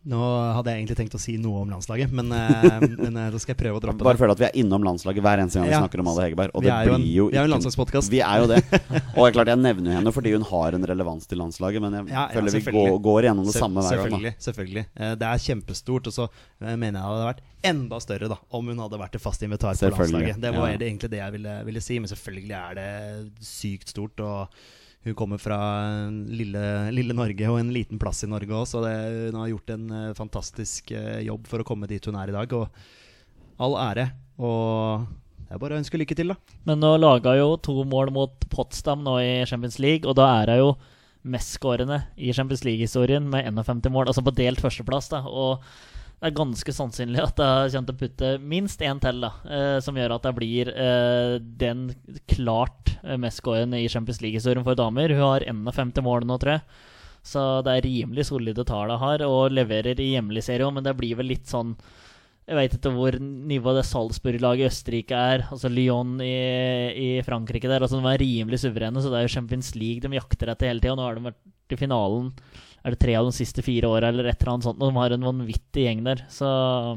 Nå hadde jeg egentlig tenkt å si noe om landslaget, men, eh, (laughs) men eh, da skal jeg prøve å droppe Bare det. føler at vi er innom landslaget hver eneste gang vi Ja. snakker om Ada Hegerberg. Og Vi det er jo en- jo ikke vi er jo en landslagspodkast. Vi er jo det. (laughs) Og er klart jeg nevner henne fordi hun har en relevans til landslaget, men jeg Ja, ja, føler vi går, går gjennom det Se- samme hver gang. Selvfølgelig. Eh, Det er kjempestort. Og så mener jeg det hadde vært enda større da om hun hadde vært et fast invitar på landslaget. Det var ja. egentlig det jeg ville, ville si, men selvfølgelig er det sykt stort. Og hun kommer fra lille, lille Norge og en liten plass i Norge òg, så det, hun har gjort en eh, fantastisk eh, jobb for å komme dit hun er i dag. Og all ære. Og det er bare å ønske lykke til, da. Men nå laga jo to mål mot Potsdam nå i Champions League, og da er hun jo mestskårende i Champions League-historien med 51 mål, altså på delt førsteplass. da, og det er ganske sannsynlig at jeg kommer til å putte minst én til, da, eh, som gjør at jeg blir eh, den klart mest gående i Champions League-historien for damer. Hun har 51 mål nå, tror jeg. Så det er rimelig solide tall hun har, og leverer i hjemlig serie òg, men det blir vel litt sånn jeg vet ikke hvor nivået det Salzburg-laget i Østerrike er. Altså Lyon i, i Frankrike der. Altså De er rimelig suverene, så det er jo Champions League de jakter etter hele tida. Nå har de vært i finalen Er det tre av de siste fire åra eller et eller annet sånt. Og de har en vanvittig gjeng der. Så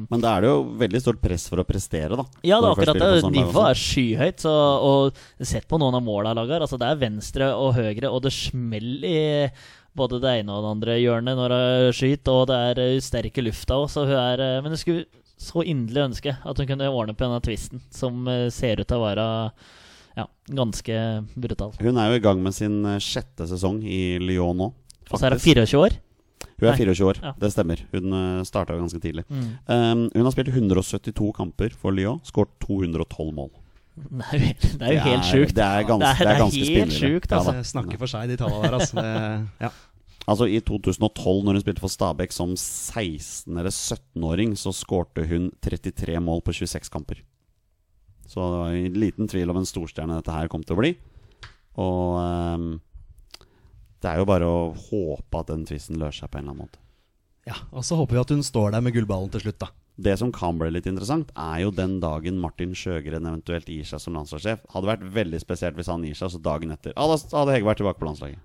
Men da er det jo veldig stort press for å prestere, da. ja, det er akkurat det. sånn Nivået er skyhøyt. Så, og sett på noen av måla laget Altså, det er venstre og høyre, og det smeller i både det ene og det andre hjørnet når hun skyter, og det er eh, sterk i lufta òg, eh, Men jeg skulle så inderlig ønske at hun kunne ordne på denne twisten, som eh, ser ut til å være ja, ganske brutal. Hun er jo i gang med sin eh, sjette sesong i Lyon nå. Og så er hun 24 år. Hun er 24 år, Ja. det stemmer. Hun starta ganske tidlig. Mm. Um, hun har spilt 172 kamper for Lyon, skåret 212 mål. Det er jo, det er jo helt sjukt. Det er, ganske, Det er- det er det er ganske helt sjukt, altså. Ja, snakker for seg, de tallene der. Altså. Det, ja. (laughs) Altså I 2012, når hun spilte for Stabæk som 16- eller 17-åring, så skårte hun 33 mål på 26 kamper. Så det var i liten tvil om en storstjerne dette her kom til å bli. Og um, det er jo bare å håpe at den tvisten løser seg på en eller annen måte. ja, Og så håper vi at hun står der med gullballen til slutt, da. Det som kan bli litt interessant, er jo den dagen Martin Sjøgren eventuelt gir seg som landslagssjef. Hadde vært veldig spesielt hvis han gir seg, så dagen etter Ja, da hadde Hege vært tilbake på landslaget.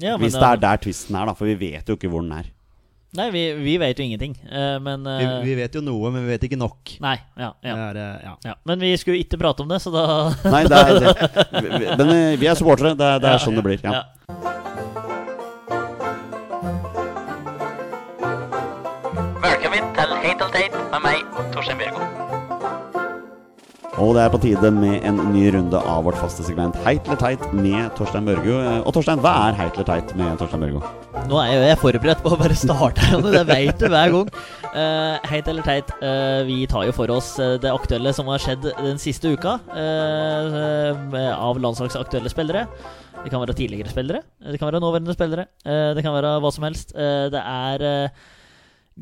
Ja, men Hvis det er der tvisten er, da, for vi vet jo ikke hvor den er. Nei, vi, vi vet jo ingenting. eh, men Vi, eh, vi vet jo noe, men vi vet ikke nok. Nei, ja, ja, er, eh, ja. ja. Men vi skulle ikke prate om det, så da Nei, det er, det, men vi er supportere. Det, det er Ja, sånn det blir. Ja. Ja. Velkommen til Hate og Date med meg, Torstein Bjørgo. Og det er på tide med en ny runde av vårt faste segment Heit eller teit med Torstein Børgo. Eh, Og Torstein, hva er heit eller teit med Torstein Børgo? Nå er jo jeg forberedt på å bare starte, her, det vet du hver gang. Uh, heit eller teit, uh, vi tar jo for oss det aktuelle som har skjedd den siste uka. Uh, av landslagsaktuelle spillere. Det kan være tidligere spillere, det kan være nåværende spillere. det kan være hva som helst. Det er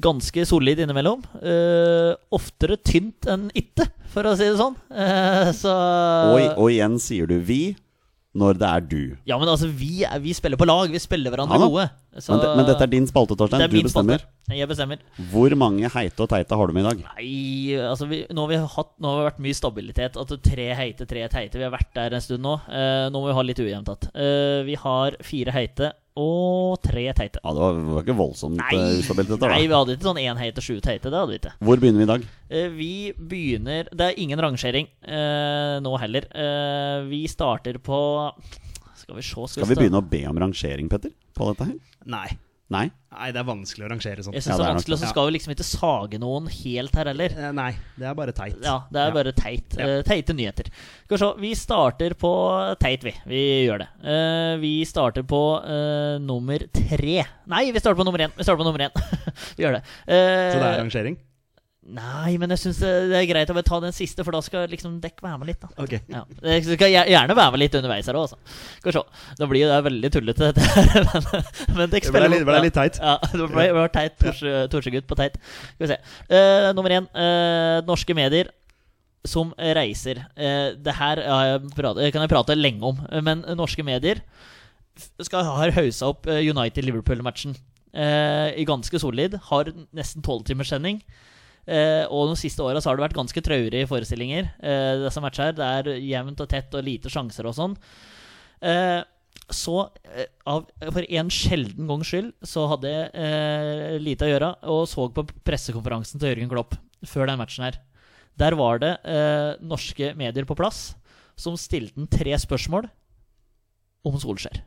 ganske solid innimellom. Uh, oftere tynt enn itte, for å si det sånn. Uh, så Og, og igjen sier du vi når det er du. Ja, men altså, vi, er, vi spiller på lag. Vi spiller hverandre Ja gode. Så- Men, de, men dette er din spalte, Torstein. Du bestemmer. spalte. Jeg bestemmer. Hvor mange heite og teite har du med i dag? Nei, altså vi, nå, har vi hatt, nå har vi vært mye stabilitet. At er tre heite, tre teite. Vi har vært der en stund nå. Uh, nå må vi ha litt ujevnt igjen. Vi har fire heite og tre teite. Ja, Det var, det var ikke voldsomt Nei, eh, ustabilt, dette. Nei, vi hadde ikke sånn én heite, sju teite. Det hadde vi ikke. Hvor begynner vi i dag? Eh, vi begynner Det er ingen rangering eh, nå heller. Eh, vi starter på Skal vi se Skal vi begynne å be om rangering, Petter? På dette her? Nei. Nei? Nei, det er vanskelig å rangere sånn. Jeg Ja, det er vanskelig, og så skal vi liksom ikke sage noen helt her heller. Eh, Nei, det er bare teit. Ja, det er bare teit. Ja. Eh, teite nyheter. Skal vi se, vi starter på teit, vi. Vi gjør det. Eh, vi starter på uh, nummer tre. Nei, vi starter på nummer én. Vi starter på nummer én. (laughs) vi gjør det. Eh, Så det er rangering? Nei, men jeg syns det, det er greit å bare ta den siste, for da skal liksom dekk være med litt. da Ok. ja. Jeg skal gjerne være med litt underveis her òg, altså. Skal vi se. Da blir jo det veldig tullete, dette her. (laughs) Men, men dekk Det spiller litt- ble litt teit. Ja, det ble, ble teit. Torse- (laughs) Torsegutt på teit. Skal vi se. Uh, nummer én. Uh, norske medier som reiser. Uh, det her har jeg pratet, kan jeg prate lenge om, men norske medier skal ha haussa opp United-Liverpool-matchen. I ganske solid. Har nesten tolvtimerssending. Eh, og de siste åra har det vært ganske traurige forestillinger. Eh, disse matchene her Det er jevnt og tett og lite sjanser og sånn. Eh, så eh, av, for en sjelden gangs skyld så hadde jeg eh, lite å gjøre og så på pressekonferansen til Jørgen Klopp før den matchen her. Der var det eh, norske medier på plass som stilte han tre spørsmål om Solskjær.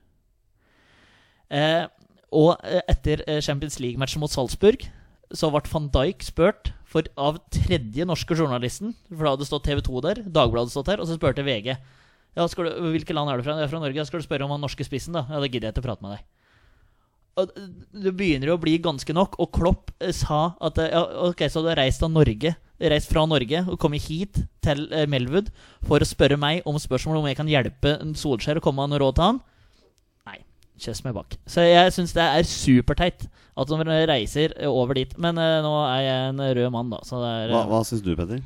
Eh, og etter Champions League-matchen mot Salzburg så ble van Dijk spurt for, av tredje norske journalisten. For da hadde stått TV 2 der, Dagbladet stått her, og så spurte VG. Ja, du, hvilke land er du fra? Jeg er fra Norge. Ja, skal du spørre om han norske spissen, da? Ja, da gidder jeg ikke prate med deg. Og det begynner jo å bli ganske nok, og Klopp eh, sa at eh, ja, Ok, så du har reist, reist fra Norge og kommet hit til eh, Melwood for å spørre meg om spørsmål om jeg kan hjelpe Solskjær å komme med noe råd til han? Kjøss meg bak. Så jeg syns det er superteit at de reiser eh, over dit. Men uh, nå er jeg en rød mann, da, så det er Hva, hva syns du, Petter?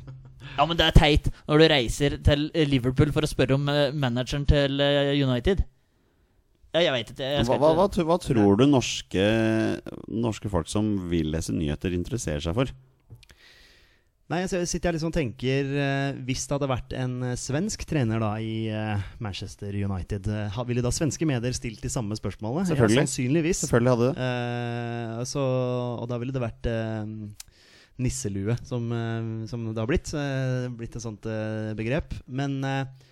Ja, men det er teit når du reiser til eh, Liverpool for å spørre om uh, manageren til uh, United. Ja, jeg veit ikke. Jeg Hva, hva, hva, hva tror du norske, norske folk som vil lese nyheter, interesserer seg for? Nei, så sitter jeg liksom og tenker eh, Hvis det hadde vært en eh, svensk trener da i eh, Manchester United, ville da svenske medier stilt de samme spørsmålene? Selvfølgelig. Ja, sannsynligvis. Selvfølgelig hadde det. Eh, så, og da ville det vært eh, nisselue, som, som det har blitt. blitt et sånt begrep. Men eh,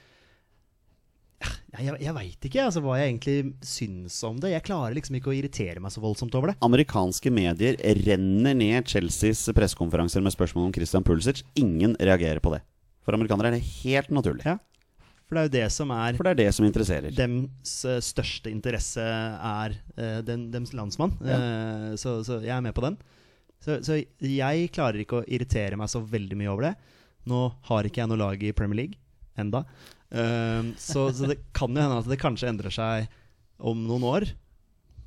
jeg, jeg, veit ikke altså, hva jeg egentlig syns om det. Jeg klarer liksom ikke å irritere meg så voldsomt over det. Amerikanske medier renner ned Chelseas pressekonferanser med spørsmål om Christian Pulisic. Ingen reagerer på det. For amerikanere er det helt naturlig. Ja. For det er jo det som er For det er det som interesserer. Dems eh, største interesse er uh, den, dems landsmann. Eh, så, så jeg er med på den. Så, så jeg klarer ikke å irritere meg så veldig mye over det. Nå har ikke jeg noe lag i Premier League enda. Eh, så, så det kan jo hende at det kanskje endrer seg om noen år.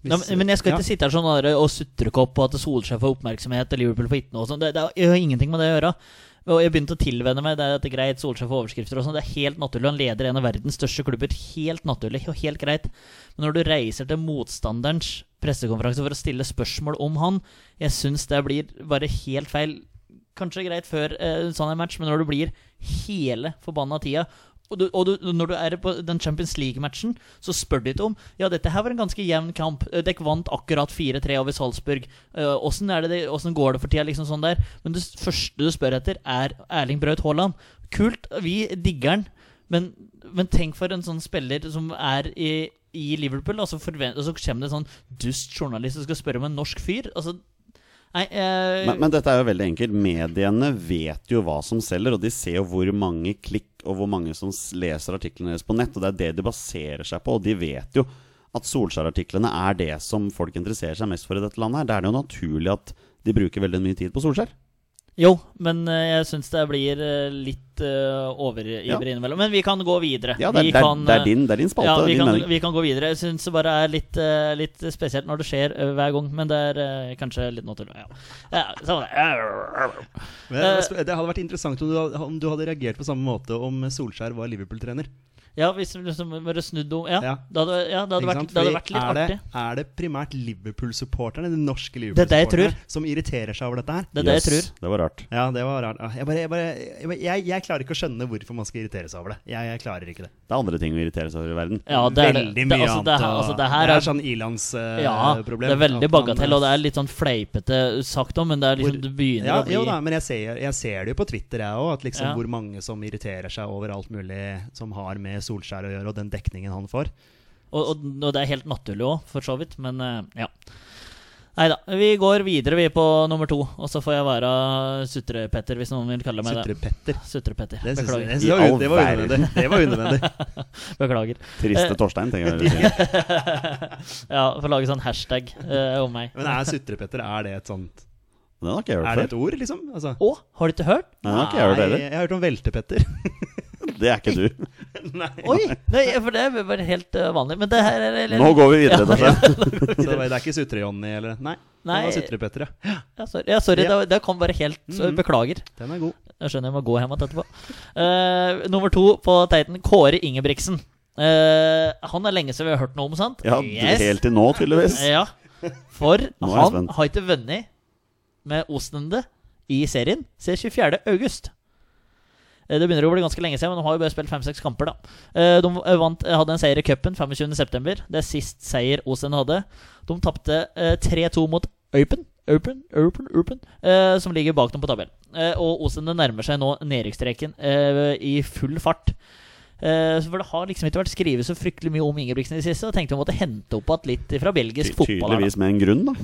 Hvis- Ja, men, jeg skal ikke ja. sitte her sånn og sutrekopp på at Solskjær får oppmerksomhet og Liverpool får ikke noe sånn. Det, det, har- ingenting med det å gjøre. Og jeg begynte å tilvenne meg det at det er greit Solskjær får overskrifter og sånn. Det er helt naturlig. Han leder en av verdens største klubber. Helt naturlig og helt greit. Men når du reiser til motstanderens pressekonferanse for å stille spørsmål om han, jeg syns det blir bare helt feil. Kanskje greit før eh, sånn en match, men når du blir hele forbanna tida og, du, og du, når du er på den Champions League-matchen, så spør de ikke om Ja, dette her var en ganske jevn kamp. Eh, Dere vant akkurat 4-3 over Salzburg. Eh, Åssen åssen går det for tida? Liksom sånn der Men det første du spør etter, er Erling Braut Haaland. Kult, vi digger han, men, men tenk for en sånn spiller som er i, i Liverpool, og så, forvent, og så kommer det en sånn dust journalist som skal spørre om en norsk fyr. Altså Nei, uh... Men, men dette er jo veldig enkelt. Mediene vet jo hva som selger, og de ser jo hvor mange klikk og hvor mange som leser artiklene deres på nett. Og det er det de baserer seg på. Og de vet jo at Solskjær-artiklene er det som folk interesserer seg mest for i dette landet. her Da er det jo naturlig at de bruker veldig mye tid på Solskjær. Jo, men eh, jeg syns det blir eh, litt uh, overivrig Ja. innimellom. Men vi kan gå videre. Ja, det er, vi det er, kan, det er, eh, din, det er din spalte. ja, vi din kan, vi kan gå videre. Jeg syns det bare er litt, uh, litt spesielt når det skjer uh, hver gang. Men det er uh, kanskje litt naturlig. Ja. Ja, sånn det. Men Eh, Det hadde vært interessant om du, hadde- om du hadde reagert på samme måte om Solskjær var Liverpool-trener. Ja, hvis vi liksom bare snudd om Ja, Ja. det hadde, ja, det hadde, vært, det hadde vært litt er det, artig. Er det primært Liverpool-supporterne, de norske Det er det Liverpool-supporterne, som irriterer seg over dette her? Det er det jeg tror. Det var rart. Ja, det var rart. Jeg, bare, jeg, bare, jeg, bare- jeg, jeg klarer ikke å skjønne hvorfor man skal irritere seg over det. Jeg, jeg klarer ikke det. Det er andre ting å irritere seg over i verden. Ja, det er det. veldig Det- mye altså, det annet. her- altså, det her det er er- sånn ilandsproblem. Ja, det er veldig bagatell, og det er litt sånn fleipete sagt om, men det er liksom det begynner ja, å bli Jo da, men jeg ser, jeg ser det jo på Twitter, jeg òg. Liksom Ja. Hvor mange som irriterer seg over alt mulig som har med Solskjær å gjøre, og den dekningen han får. Og, og, og det er helt naturlig òg, for så vidt, men eh, ja. Nei da. Vi går videre, vi, på nummer to. Og så får jeg være Sutre-Petter, hvis noen vil kalle meg det. Sutre-Petter. Sutre-Petter. Jeg- Beklager. det, var, det var unødvendig. Det var unødvendig. Beklager. Triste Torstein, tenker jeg. (laughs) Ja, får lage sånn hashtag eh, om meg. Men er Sutre-Petter er det et sånt det har ikke jeg Er det et ord, liksom? Altså, Å, har du ikke hørt? Nei, jeg har ikke jeg hørt heller. jeg har hørt om Velte-Petter. Det er ikke du. (laughs) (laughs) Nei. Oi! Nei, for det er bare helt eh, vanlig. Men det her er eller, Nå går vi videre. Torstein. (laughs) Så det er ikke Sutre-Johnny eller Nei. Nei. Det var Sutre-Petter, ja. Ja, sorry, ja, sorry Ja. Det, det kom bare helt så, Mhm. Beklager. Den er god. Jeg skjønner jeg må gå hjem igjen etterpå. Uh, nummer to på teiten, Kåre Ingebrigtsen. Uh, han er lenge siden vi har hørt noe om, sant? Ja, helt til nå, tydeligvis. Ja, for (laughs) han har ikke vunnet med Ostende i serien siden 24. august. Eh, Det begynner å bli ganske lenge siden, men de har jo bare spilt fem-seks kamper. da Eh, De eh, vant, hadde en seier i cupen 25.9. Det er sist seier Osen hadde. De tapte eh, 3-2 mot Open. Open, Open, Open eh, som ligger bak dem på tabellen. Eh, og Osen nærmer seg nå nedrykksstreken eh, i full fart. Eh, for Det har liksom ikke vært skrevet så fryktelig mye om Ingebrigtsen i det siste. Og tenkte vi måtte hente opp igjen litt fra belgisk Ty- fotball. her. Tydeligvis med en grunn, da.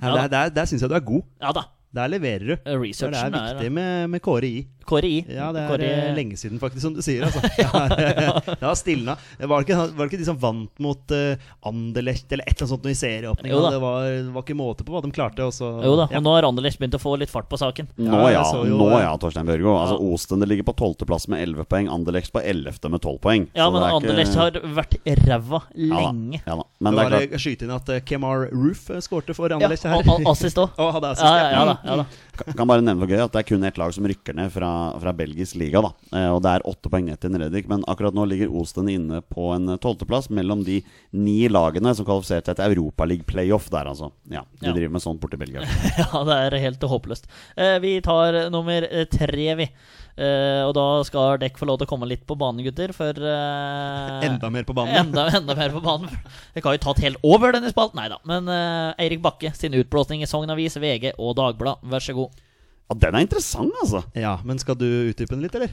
Ja, (laughs) der der, der syns jeg du er god. Ja da. Der leverer du. Researchen Så det er viktig med, med Kåre I. Kåre I. Ja, det er Kåre, eh, lenge siden, faktisk, som du sier. Altså. (laughs) (laughs) Det har- stilna. Var det ikke, var det ikke de som vant mot uh, Anderlecht eller et eller annet sånt i serieåpninga? Det, var- var ikke måte på hva de klarte. Også. Jo da, ja. og nå har Anderlecht begynt å få litt fart på saken. Nå Ja, jo, nå eh, ja, Torstein Børgo. Altså, Ostende ligger på tolvteplass med 11 poeng. Anderlecht på 11. med 12 poeng. Ja, Så men er ikke- Anderlecht har vært ræva ja, da, lenge. Ja, da. Men det, det er klart, Skyte inn at uh, Kemar Roof skårte for Ja, Anderlecht her. og, og assist òg. (laughs) Og hadde assist, Ja, ja, ja, da, ja da. kan kan bare nevne for gøy at det er kun ett lag som rykker ned fra, fra belgisk liga. da eh, Og det er åtte poeng ned til Nedrykk. Men akkurat nå ligger Osten inne på en eh, tolvteplass mellom de ni lagene som kvalifiserte til et Europaliga playoff der, altså. Ja, De Ja. driver med sånt borti Belgia. (laughs) Ja, det er helt håpløst. Eh, vi tar nummer tre, vi. Eh, og da skal dekk få lov til å komme litt på banen, gutter, for uh, Enda mer på banen. Enda, enda mer på banen. Dere har jo tatt helt over denne spalten. Nei da. Men uh, Eirik Bakke sin utblåsning i Sogn Avis, VG og Dagblad, vær så god. Ja, den er interessant, altså. Ja, Men skal du utdype den litt, eller?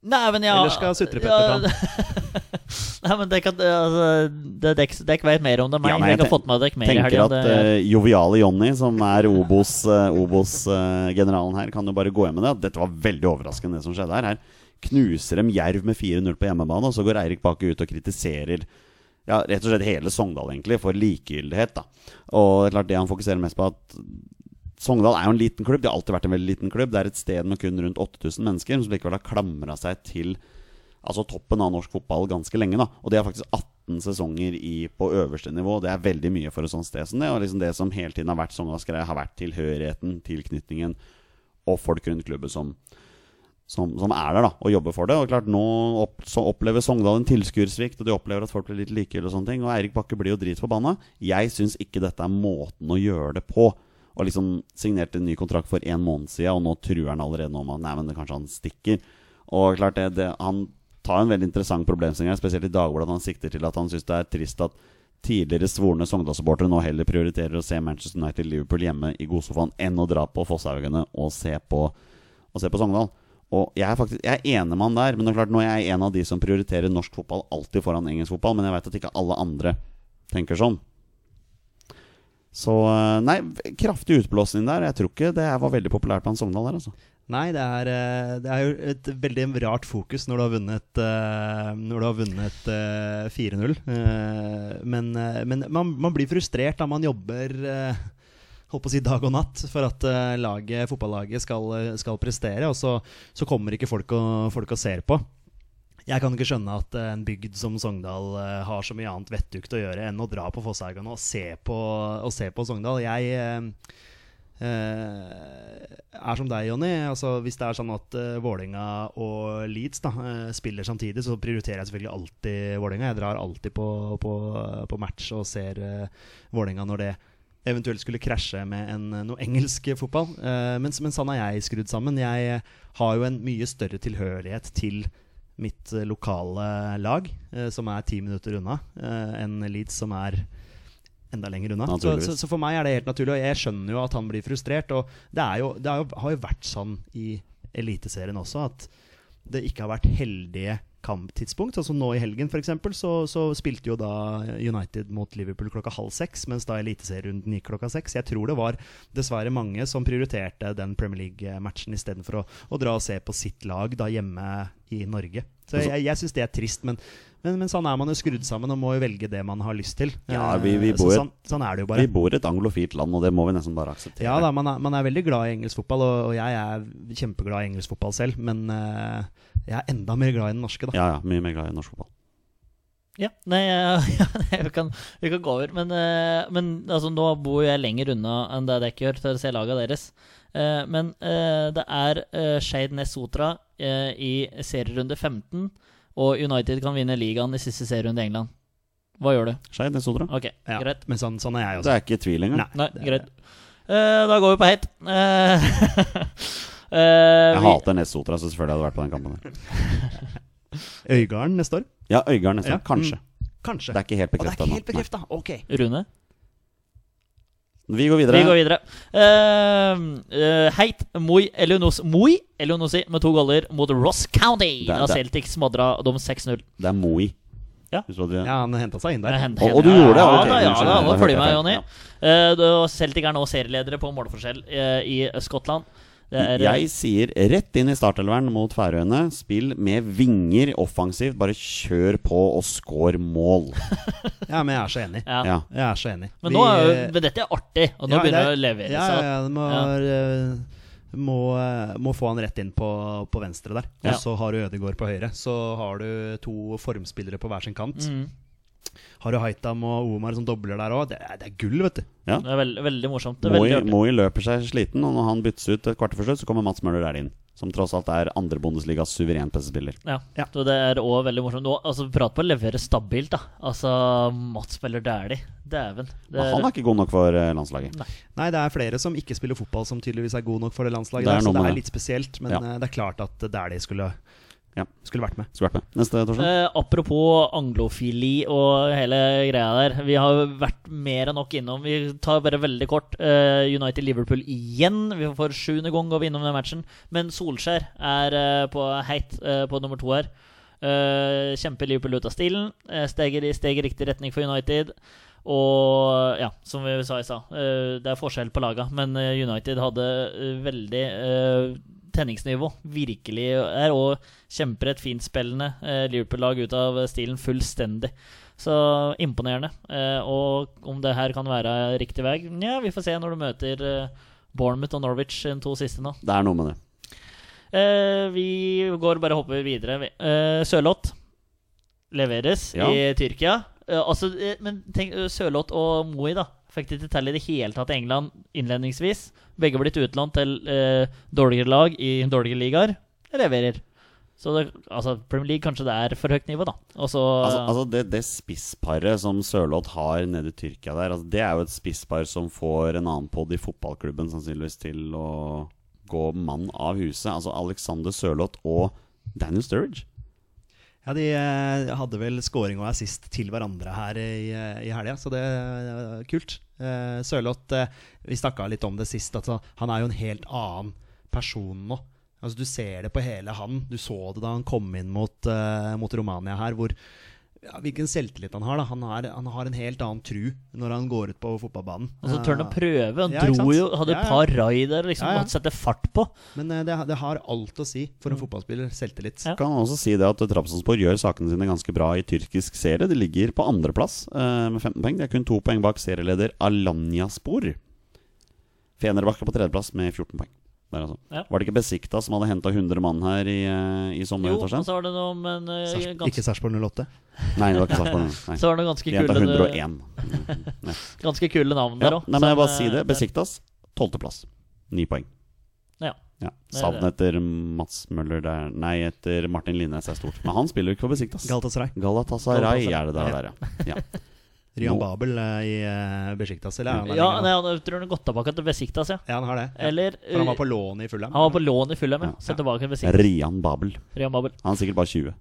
Nei, men ja Eller skal Sutre-Petter ta? (laughs) Nei, men det kan, altså, det, dekk, dekk vet mer om det enn meg. Ja, jeg jeg har fått med dekk mer tenker at eh, joviale Jonny, som er Obos-generalen her, kan jo bare gå hjem med det. Dette var veldig overraskende, det som skjedde her. Her knuser dem Jerv med 4-0 på hjemmebane, og så går Eirik Bakke ut og kritiserer ja, rett og slett hele Sogndal egentlig for likegyldighet. da Og det er klart det han fokuserer mest på, at Sogndal er jo en liten klubb. Det har alltid vært en veldig liten klubb. Det er et sted med kun rundt 8000 mennesker som likevel har klamra seg til altså toppen av norsk fotball ganske lenge. da Og de har faktisk 18 sesonger i, på øverste nivå. Det er veldig mye for et sånt sted som det. Og liksom det som hele tiden har vært Sogndals greie, har vært tilhørigheten, tilknytningen og folk rundt klubben som, som, som er der da og jobber for det. Og klart Nå opp, opplever Sogndal en tilskuersvikt, og de opplever at folk blir litt likegyldige. Og sånne ting Og Eirik Bakke blir jo dritforbanna. Jeg syns ikke dette er måten å gjøre det på. Og liksom signerte en ny kontrakt for en måned siden, og nå truer han allerede nå med nei, men det kanskje han stikker. Og klart det, det Han tar en veldig interessant problemstilling spesielt i Dagbladet. Han sikter til at han syns det er trist at tidligere svorne Sogndal-supportere nå heller prioriterer å se Manchester United-Liverpool hjemme i godsofaen enn å dra på Fosshaugene og se på, og se på Sogndal. Og jeg er faktisk Jeg er enig med han der, men det er klart nå er jeg en av de som prioriterer norsk fotball alltid foran engelsk fotball, men jeg vet at ikke alle andre tenker sånn. Så eh, nei, kraftig utblåsning der. Jeg tror ikke det var veldig populært blant Sogndal der, altså. Nei, det er, eh, det er jo et veldig rart fokus når du har vunnet, eh, vunnet eh, 4-0. Eh, Men, men man, man blir frustrert da man jobber holdt på å si dag og natt for at laget, fotballaget skal, skal prestere, og så, så kommer ikke folk og, folk og ser på. Jeg kan ikke skjønne at eh, en bygd som Sogndal eh, har så mye annet vettugt å gjøre enn å dra på Fosshaugen og se på, og se på Sogndal. Jeg eh, er som deg, Jonny. Altså, hvis det er sånn at uh, Vålinga og Leeds da, eh, spiller samtidig, så prioriterer jeg selvfølgelig alltid Vålinga Jeg drar alltid på, på, på match og ser uh, Vålinga når det eventuelt skulle krasje med en, noe engelsk fotball. Men, men sånn er jeg skrudd sammen. Jeg har jo en mye større tilhørighet til mitt eh, lokale lag, eh, som er ti minutter unna, eh, enn Leeds, som er enda lenger unna. Så, så, så for meg er det helt naturlig, og jeg skjønner jo at han blir frustrert. Og det, jo, det har, jo, har jo vært sånn i Eliteserien også, at det ikke har vært heldige kamptidspunkt. Sånn som nå i helgen, f.eks., så, så spilte jo da United mot Liverpool klokka halv seks, mens da Eliteserierunden gikk klokka seks. Jeg tror det var dessverre mange som prioriterte den Premier League-matchen istedenfor å, å dra og se på sitt lag da hjemme i Norge. Så jeg, jeg syns det er trist, men, men, men sånn er man jo skrudd sammen og må jo velge det man har lyst til. Ja, Eh, vi- vi så bor- sånn, sånn er det jo bare. Vi bor i et anglofilt land, og det må vi nesten bare akseptere. Ja da, man er, man er veldig glad i engelsk fotball, og, og jeg er kjempeglad i engelsk fotball selv. Men uh, jeg er enda mer glad i den norske, da. ja, ja, mye mer glad i norsk fotball. Ja, nei, ja, (laughs) vi, kan, vi kan gå over. Men, eh, men altså, nå bor jeg lenger unna enn det dere gjør til å se laga deres. Eh, men eh, det er uh, Skeid Ness Sotra eh, i serierunde 15, og United kan vinne ligaen i siste serierunde i England. Hva gjør du? Skeid Nesodra. Ok, Ja, greit. Men sånn, sånn er jeg også. Det er ikke tvil engang. Nei, Nei, greit. Uh, da går vi på heit. Uh, uh, Jeg vi- hater Nessotra, så selvfølgelig hadde jeg vært på den kampen. der. Øygarden neste år? Ja, Øygarden neste Ja, år. Kanskje. Kanskje. Det er ikke helt Å, det er bekrefta ikke helt bekrefta. Ok. Rune? Vi går videre. Vi går videre. Uh, uh, heit Moi Elionos Moi Elionosi med to goller mot Ross County. Det Da Celtic smadra dem 6-0. Det er Moi. Ja. Ja, han henta seg inn der. Hent- Og- og du ja, gjorde det, Ja, ok, ja, ja, ja, jeg meg, Jonny. Eh, Celtic er nå serieledere på målforskjell eh, i Skottland. Er, eh, Jeg sier rett inn i startelveren mot Færøyene. Spill med vinger offensivt. Bare kjør på og score mål. (laughs) Ja, men jeg er så enig. ja. Ja. Jeg er så enig. Men Vi- nå er jo, men dette er artig, og nå Ja, begynner det å levere Ja, seg. ja, ja, det må, eh, må, eh, må få han rett inn på, på venstre der. Ja. Og så har du Ødegaard på høyre. Så har du to formspillere på hver sin kant. Mm. Har du Haitam og Omar som dobler der òg. Det, er- det er gull, vet du. Ja. Det er veld, veldig morsomt. Det Moi. Moi løper seg sliten, og når han byttes ut et kvarter for slutt, så kommer Mats Møller der inn. Som tross alt er andre Bundesligas suverent beste spiller. Ja. Ja. Så det er òg veldig morsomt. Nå, altså, Prat på å levere stabilt, da. Altså, Mats spiller Dæhlie. Dæven. er Men han er ikke god nok for eh, landslaget. Nei, det er flere som ikke spiller fotball, som tydeligvis er god nok for det landslaget. Det er der, så det er litt spesielt. Men Ja. eh, det er klart at er det skulle, Ja. skulle vært med. Skulle vært med. Neste, Torstein. Eh, apropos anglofili og hele greia der. Vi har vært mer enn nok innom. Vi tar bare veldig kort eh, United-Liverpool igjen. Vi får sjuende gang går vi innom den matchen. Men Solskjær er eh, på heit eh, på nummer to her. Uh, kjemper Liverpool ut av stilen. Uh, steger, i- riktig retning for United. Og ja, som vi sa i stad, eh, det er forskjell på laga. Men eh, United hadde eh, veldig eh, tenningsnivå. Virkelig er og kjemper et fintspillende eh, Liverpool-lag ut av stilen fullstendig. Så imponerende. Eh, og om det her kan være riktig vei, ja, vi får se når du møter eh, Bournemouth og Norwich de to siste nå. Det er noe med det. Eh, vi går bare hopper videre. vi. Eh, Sørloth leveres Ja. i Tyrkia. Eh, altså, eh, men tenk, eh, Sørloth og Moi da fikk de ikke til i det hele tatt i England innledningsvis. Begge blitt utlånt til eh, dårligere lag i dårligere ligaer. Leverer. Så det, altså, Premier League kanskje det er for høyt nivå, da. Også, Altså, altså det, det spissparet som Sørloth har nede i Tyrkia der, altså det er jo et spisspar som får en annen pod i fotballklubben sannsynligvis til å gå mann av huset. Altså Alexander Sørloth og Daniel Sturridge. Ja, de eh, hadde vel scoring og assist til hverandre her i, eh, i helga, så det er kult. Eh, Sørloth, vi snakka litt om det sist, Altså, han er jo en helt annen person nå. Altså Du ser det på hele han. Du så det da han kom inn mot, mot Romania her, hvor ja, hvilken selvtillit han har. da Han, har, han har en helt annen tru når han går ut på fotballbanen. Og så tør han å prøve. Han Ja, dro jo, hadde et ja. par raider liksom, Ja, ja. måtte sette fart på. Men eh, det, det har alt å si for en fotballspiller. Selvtillit. Ja. Kan også si det at Trabzonspor gjør sakene sine ganske bra i tyrkisk serie. De ligger på andreplass uh, med 15 poeng. De er kun to poeng bak serieleder Alanyaspor. Fenerbahçe på tredjeplass med 14 poeng. Der, altså. Ja. Var det ikke Besikta som hadde henta 100 mann her i, eh, i sommer? Jo, og så var det noe om en uh, ganske, Ikke Sarpsborg 08. Nei, det var ikke Sarpsborg. Nei. Så var det ganske De kule, 101. Mm, ganske kule navn der òg. nei, men jeg bare si det. Besiktas, tolvteplass. Ni poeng. Ja. Ja. Savnet etter Mats Møller der Nei, etter Martin Linnes er stort. Men han spiller jo ikke for Besiktas. Galatasaray. Galatasaray Galatasaray. er det der, der ja. ja. Ryan no. Babel eh, i uh, Besiktas, eller? er han Ja, nei, han tror han har gått tilbake til Besiktas, ja. ja, han har det. Ja. Eller For han var på eh, lån i Fulham. han var på lån i Fulham, ja. Ja. Så tilbake til Besiktas. Rian Babel. Rian Babel. Han er sikkert bare 20.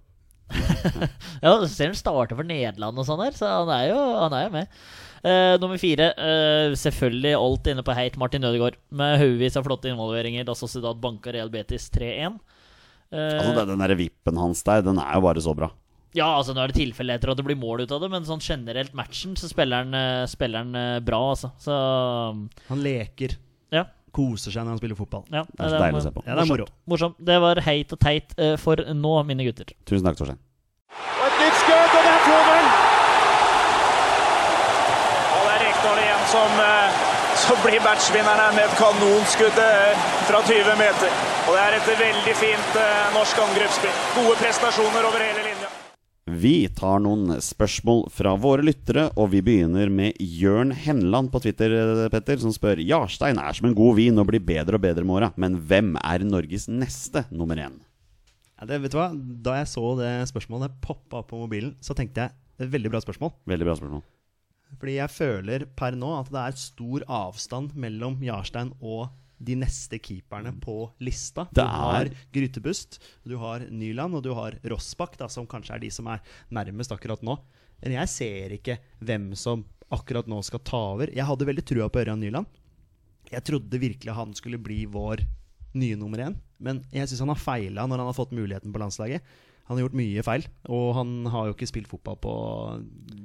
(laughs) Ja, du ser han starter for Nederland og sånn der, så han er jo, han er jo med. Uh, nummer fire, uh, selvfølgelig alt inne på heit Martin Ødegaard. Med haugevis av flotte involveringer da Sociedad banka Real Betis 3-1. Uh, Altså, den, den der vippen hans der, den er jo bare så bra. Ja, altså nå er det tilfeldigheter at det blir mål ut av det, men sånn generelt matchen så spiller han, eh, spiller han eh, bra, altså. Så Han leker, ja. koser seg når han spiller fotball. ja Det er så deilig å se på. Ja, det er moro. Morsomt. Det var heit og teit eh, for nå, mine gutter. Tusen takk, Torstein. Og et nytt skudd, og det er 2-0! Og det er Rekdal igjen som, som blir matchvinneren her med et kanonskudd fra 20 meter. Og det er et veldig fint norsk angrepsspill. Gode prestasjoner over hele linja. Vi tar noen spørsmål fra våre lyttere, og vi begynner med Jørn Henland på Twitter, Petter, som spør Jarstein er som en god vin og blir bedre og bedre med åra, men hvem er Norges neste nummer én? Ja, det, vet du hva? Da jeg så det spørsmålet poppa opp på mobilen, så tenkte jeg veldig bra spørsmål. Veldig bra spørsmål. Fordi jeg føler per nå at det er stor avstand mellom Jarstein og de neste keeperne på lista. Du har Grytebust, du har Nyland og du har Rossbakk, da, som kanskje er de som er nærmest akkurat nå. Men jeg ser ikke hvem som akkurat nå skal ta over. Jeg hadde veldig trua på Ørjan Nyland. Jeg trodde virkelig han skulle bli vår nye nummer én, men jeg syns han har feila når han har fått muligheten på landslaget. Han har gjort mye feil, og han har jo ikke spilt fotball på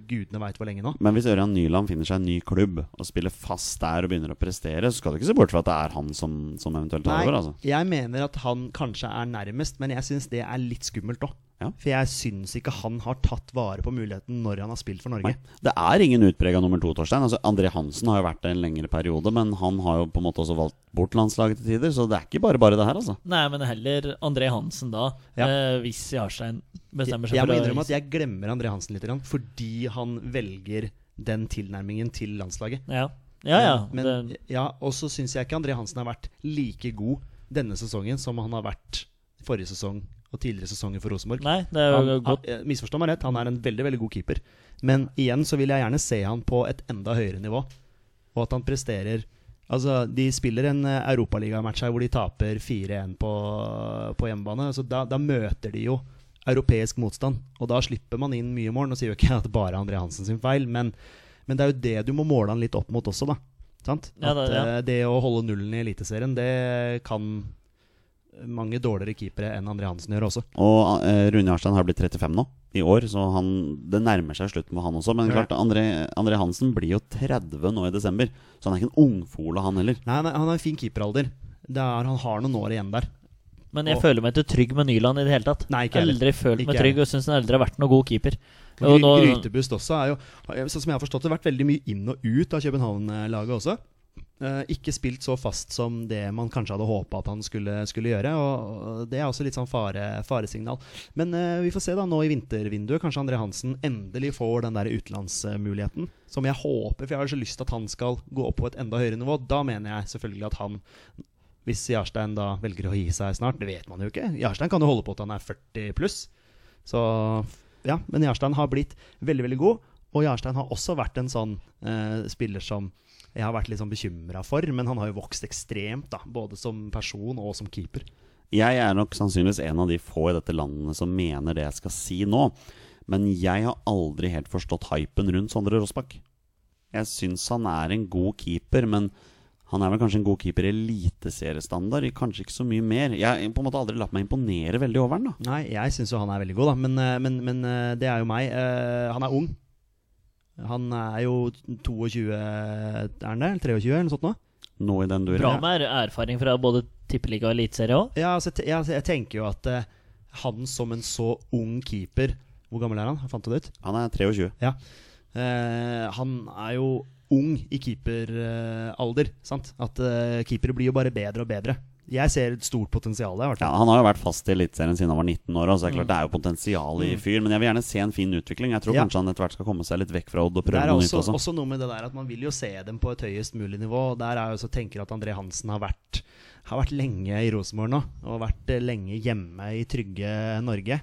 gudene veit hvor lenge nå. Men hvis Ørjan Nyland finner seg en ny klubb og spiller fast der og begynner å prestere, så skal du ikke se bort fra at det er han som, som eventuelt tar over. Altså. jeg mener at han kanskje er nærmest, men jeg syns det er litt skummelt òg. Ja. For jeg syns ikke han har tatt vare på muligheten når han har spilt for Norge. Nei. Det er ingen utprega nummer to, Torstein. Altså, André Hansen har jo vært det en lengre periode, men han har jo på en måte også valgt bort landslaget til tider, så det er ikke bare bare det her, altså. Nei, men heller André Hansen da, Ja. eh, hvis Jarstein bestemmer seg Jeg jeg for innrømme at jeg glemmer André Hansen litt, fordi han velger den tilnærmingen til landslaget. Ja, ja. ja. Men, det, ja og så syns jeg ikke André Hansen har vært like god denne sesongen som han har vært forrige sesong og tidligere sesonger for Rosenborg. nei, det er jo Han, godt. han, misforstå meg rett, han er en veldig veldig god keeper. Men igjen så vil jeg gjerne se han på et enda høyere nivå. Og at han presterer Altså, De spiller en eh, europaligamatch her hvor de taper 4-1 på, på hjemmebane. Altså, da, da møter de jo europeisk motstand, og da slipper man inn mye mål. Nå sier jo ikke at det bare er André Hansen sin feil, men, men det er jo det du må måle han litt opp mot også, da. Sant? Ja, det- ja. eh, det å holde nullen i Eliteserien, det kan mange dårligere keepere enn André Hansen gjør også. Og eh, Rune Jarstein har blitt 35 nå, i år, så han, det nærmer seg slutten med han også. Men Ja. klart, André, André Hansen blir jo 30 nå i desember, så han er ikke en ungfole, han heller. Nei, nei, han har en fin keeperalder. Det er, han har noen år igjen der. Men jeg og- føler meg ikke trygg med Nyland i det hele tatt. Nei, ikke heller. Aldri følt meg trygg og syns han aldri har vært noen god keeper. Og Gry nå- Grytebust også er jo, sånn som jeg har forstått det, vært veldig mye inn og ut av København-laget også. Eh, ikke spilt så fast som det man kanskje hadde håpa at han skulle, skulle gjøre. Og, Det er også litt sånn fare, faresignal. Men uh, vi får se da nå i vintervinduet. Kanskje André Hansen endelig får den der utenlandsmuligheten. Som jeg håper, for jeg har så lyst til at han skal gå opp på et enda høyere nivå. Da mener jeg selvfølgelig at han hvis Jarstein da velger å gi seg snart, det vet man jo ikke. Jarstein kan jo holde på til han er 40 pluss. Så ja, men Jarstein har blitt veldig, veldig god. Og Jarstein har også vært en sånn eh, spiller som jeg har vært litt sånn bekymra for, men han har jo vokst ekstremt, da, både som person og som keeper. Jeg er nok sannsynligvis en av de få i dette landet som mener det jeg skal si nå. Men jeg har aldri helt forstått hypen rundt Sondre Rossbakk. Jeg syns han er en god keeper, men han er vel kanskje en god keeper i eliteseriestandard. Kanskje ikke så mye mer. Jeg har på en måte aldri latt meg imponere veldig over han. da Nei, jeg syns jo han er veldig god, da, men, eh, men, men eh, det er jo meg. Eh, han er ung. Han er jo 22, er han det? Eller 23, eller noe sånt nå? Nå i den duren. Bra med er- erfaring fra både tippeliga og eliteserie òg. Ja, altså, jeg, te- jeg, tenker jo at uh, han som en så ung keeper Hvor gammel er han? Jeg fant du det ut? Han er 23. Ja. Uh, han er jo ung i keeperalder. sant? At uh, keepere blir jo bare bedre og bedre. Jeg ser et stort potensial der. Ja, han har jo vært fast i Eliteserien siden han var 19 år. Så det er klart det er jo potensial i fyr. Men jeg vil gjerne se en fin utvikling. Jeg tror Mm. Ja. kanskje han etter hvert skal komme seg litt vekk fra Odd og prøve noe også, nytt også. også noe med det der at man vil jo se dem på et høyest mulig nivå. Og Der er jeg også tenker at André Hansen har vært, har vært lenge i Rosenborg nå. Og vært lenge hjemme i trygge Norge.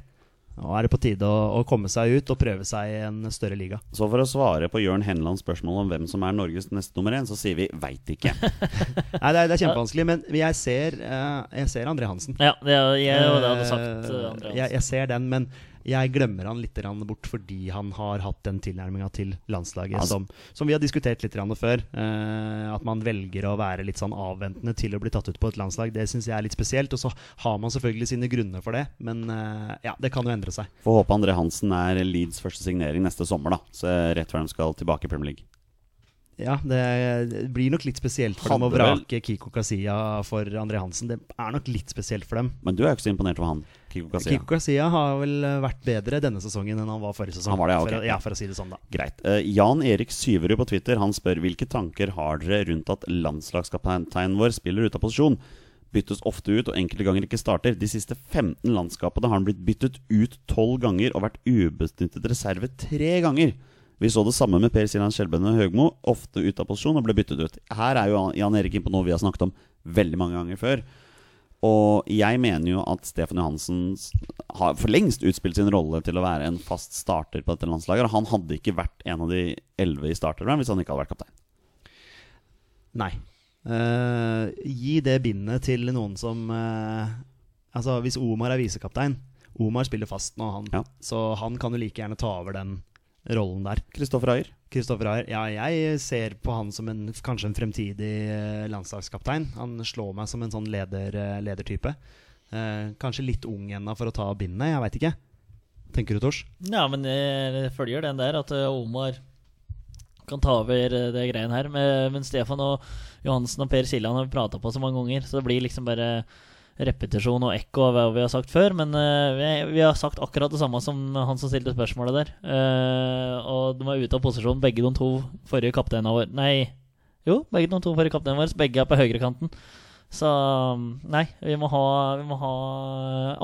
Nå er det på tide å, å komme seg ut og prøve seg i en større liga. Så for å svare på Jørn Henlands spørsmål om hvem som er Norges neste nummer én, så sier vi veit ikke. (laughs) (laughs) Nei, det er, det er kjempevanskelig, men jeg ser, eh, jeg ser André Hansen. Ja, det, er- jeg det hadde sagt André Hansen. André jeg, Hansen. jeg ser den, men jeg glemmer han litt bort fordi han har hatt den tilnærminga til landslaget Altså- som, som vi har diskutert litt før. Eh, at man velger å være litt sånn avventende til å bli tatt ut på et landslag. Det syns jeg er litt spesielt. Og så har man selvfølgelig sine grunner for det, men eh, ja, det kan jo endre seg. Får håpe André Hansen er Leeds første signering neste sommer, da. Så rett før de skal tilbake i Premier League. Ja, det, blir nok litt spesielt for dem å vrake vel- Kiko Kasia for André Hansen. Det er nok litt spesielt for dem. Men du er jo ikke så imponert over han, Kiko Kasia. Kiko Kasia har vel eh, vært bedre denne sesongen enn han var forrige sesong. Han var det, ja, okay. for, ja, for å si det sånn, da. Greit. Uh, Jan Erik Syverud på Twitter Han spør hvilke tanker har dere rundt at landslagskapteinen vår spiller ute av posisjon. Byttes ofte ut og enkelte ganger ikke starter. De siste 15 landskapene har han blitt byttet ut 12 ganger og vært ubesnyttet reserve tre ganger. Vi så det samme med Per Siljan Skjelbønne Høgmo. Ofte ute av posisjon og ble byttet ut. Her er jo Jan Erik inne på noe vi har snakket om veldig mange ganger før. Og jeg mener jo at Stefan Johansen har for lengst utspilt sin rolle til å være en fast starter på dette landslaget. Og han hadde ikke vært en av de elleve i starteren hvis han ikke hadde vært kaptein. Nei. Uh, gi det bindet til noen som uh, Altså, hvis Omar er visekaptein Omar spiller fast nå, han. Ja. Så han kan jo like gjerne ta over den rollen der. Kristoffer Ayer. Kristoffer Ayer, ja, jeg ser på han som en, kanskje en fremtidig eh, landslagskaptein. Han slår meg som en sånn leder, eh, ledertype. Eh, kanskje litt ung ennå for å ta bindet, jeg veit ikke. Tenker du, Tors? Ja, men jeg følger den der at eh, Omar kan ta over det greien her. Men, Stefan og Johansen og Per Siljan har vi prata på så mange ganger, så det blir liksom bare repetisjon og ekko av hva vi har sagt før. Men eh, vi, har sagt akkurat det samme som han som stilte spørsmålet der. Eh, og de var ute av posisjon, begge de to forrige kapteinene våre Nei, jo, begge de to forrige kapteinene våre. Begge er på høyrekanten. Så nei, vi må ha, vi må ha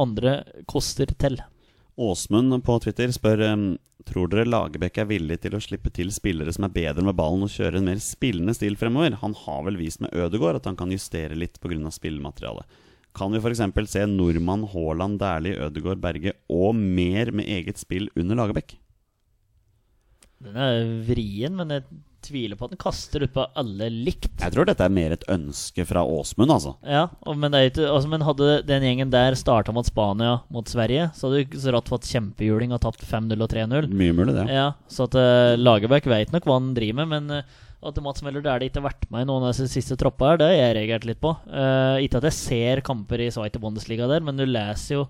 andre koster til. Åsmund på Twitter spør um, Tror dere Lagerbäck er villig til å slippe til spillere som er bedre med ballen og kjøre en mer spillende stil fremover? Han har vel vist med Ødegaard at han kan justere litt pga. spillematerialet. Kan vi f.eks. se nordmann Haaland, Dæhlie, Ødegaard, Berge og mer med eget spill under Lagerbäck? Den er vrien, men jeg tviler på at den kaster ut på alle likt. Jeg tror dette er mer et ønske fra Åsmund, altså. Ja, og, men, det ikke, altså, men hadde den gjengen der starta mot Spania mot Sverige, så hadde du så rått fått kjempehjuling og tapt 5-0 og 3-0. Mye mulig, det. Ja, så at uh, Lagerbäck veit nok hva han driver med, men eh, at Mats Møller Dæhlie ikke har vært med i noen av sine siste tropper, her, det har jeg reagert litt på. Uh, ikke at jeg ser kamper i Zweite Bundesliga der, men du leser jo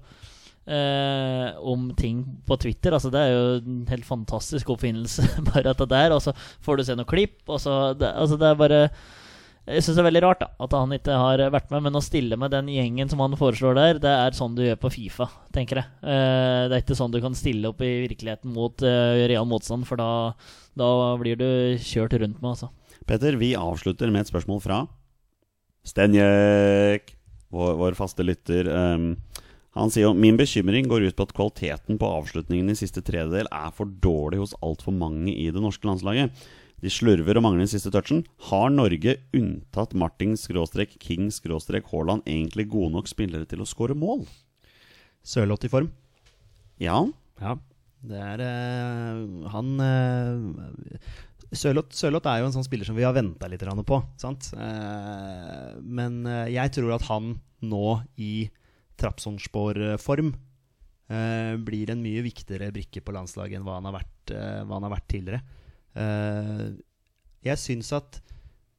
eh, om ting på Twitter. Altså Det er jo en helt fantastisk oppfinnelse, (laughs) bare dette der. Og så får du se noen klipp, og så det, Altså, det er bare jeg syns det er veldig rart da, at han ikke har vært med, men å stille med den gjengen som han foreslår der, det er sånn du gjør på Fifa, tenker jeg. Eh, det er ikke sånn du kan stille opp i virkeligheten mot eh, real motstand, for da, da blir du kjørt rundt med, altså. Petter, vi avslutter med et spørsmål fra Stenjek, vår, vår faste lytter. Um, han sier jo min bekymring går ut på at kvaliteten på avslutningen i siste tredjedel er for dårlig hos altfor mange i det norske landslaget. De slurver og mangler den siste touchen. Har Norge, unntatt Martin-King-Haaland, egentlig gode nok spillere til å skåre mål? Sørloth i form. Ja. Ja. Det er uh, Han uh, Sørloth, er jo en sånn spiller som vi har venta litt på. Sant? Uh, men jeg tror at han nå i Trapsonspor-form eh, blir en mye viktigere brikke på landslaget enn hva han har vært, hva han har vært tidligere. Eh, jeg syns at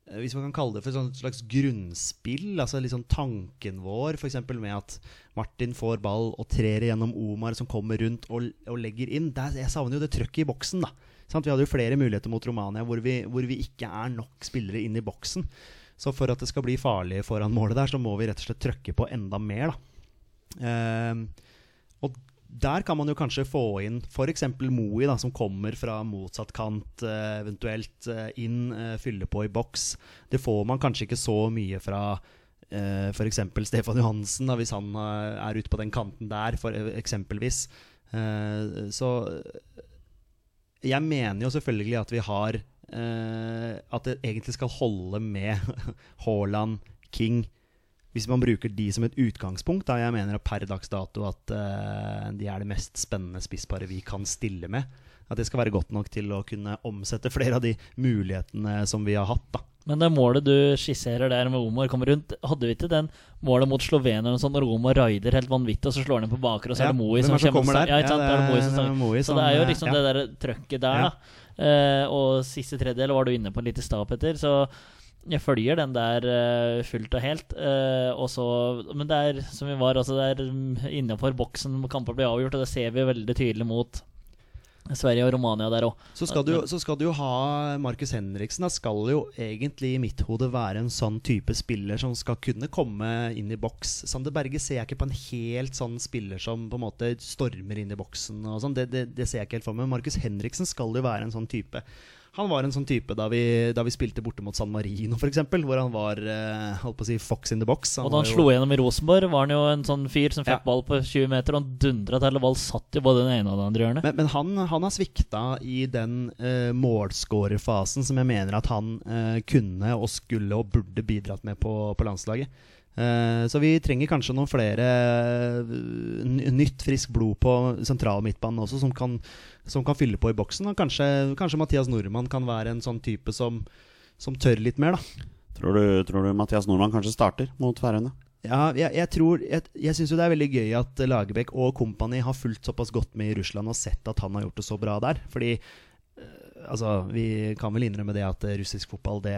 eh, hvis man kan kalle det for et slags grunnspill, altså liksom tanken vår f.eks. med at Martin får ball og trer gjennom Omar som kommer rundt og, og legger inn der, Jeg savner jo det trøkket i boksen. da Sant? Vi hadde jo flere muligheter mot Romania hvor vi, hvor vi ikke er nok spillere inn i boksen. Så for at det skal bli farlig foran målet der, så må vi rett og slett trøkke på enda mer. da og der kan man jo kanskje få inn f.eks. Moe, da, som kommer fra motsatt kant, eh, eventuelt eh, inn, fyller fylle på i boks. Det får man kanskje ikke så mye fra eh, f.eks. Stefan Johansen, da, hvis han eh, er ute på den kanten der, for eh, eksempelvis. Eh, så jeg mener jo selvfølgelig at vi har eh, At det egentlig skal holde med (laughs) Haaland, King Hvis man bruker de som et utgangspunkt, da jeg mener per dags dato at uh, de er det mest spennende spissparet vi kan stille med. At det skal være godt nok til å kunne omsette flere av de mulighetene som vi har hatt. da Men det målet du skisserer der med Omar kommer rundt, hadde vi ikke den målet mot Slovenia sånn, når Omar raider helt vanvittig, og så slår han på bakre, og så Ja, er det Moi som er kommer der? Ja, ikke sant? Ja, det er det Moi det som er. Så det er jo eh, liksom ja. det der trøkket der, da. Uh, og siste tredjedel var du inne på litt i stad, Petter, så jeg følger den der uh, fullt og helt. Uh, og så, men det er som vi var, altså det er mm, innenfor boksen kamper blir avgjort, og det ser vi veldig tydelig mot Sverige og Romania der òg. Så du, så skal du jo ha Markus Henriksen. Da skal jo egentlig i mitt hode være en sånn type spiller som skal kunne komme inn i boks. Sander Berge ser jeg ikke på en helt sånn spiller som på en måte stormer inn i boksen. og sånn. Det, det, det ser jeg ikke helt for meg. Markus Henriksen skal jo være en sånn type. Han var en sånn type da vi, da vi spilte borte mot San Marino, f.eks., hvor han var eh, holdt på å si fox in the box. Og da han jo- slo gjennom i Rosenborg, var han jo en sånn fyr som fikk Ja. ball på 20 meter, og han dundra til, og ball satt jo både den ene og den andre hjørnet. Men, men han, han har svikta i den eh, målskårerfasen som jeg mener at han eh, kunne og skulle og burde bidratt med på, på landslaget. Eh, så vi trenger kanskje noen flere eh, nytt, friskt blod på sentral midtbanen også, som kan, som kan fylle på i boksen. Og kanskje, kanskje Mathias Nordmann kan være en sånn type som, som tør litt mer, da. Tror du, tror du Mathias Nordmann kanskje starter mot Færøyene? Ja, jeg, jeg tror Jeg, jeg syns jo det er veldig gøy at Lagerbäck og kompani har fulgt såpass godt med i Russland og sett at han har gjort det så bra der. Fordi eh, Altså, vi kan vel innrømme det at russisk fotball, det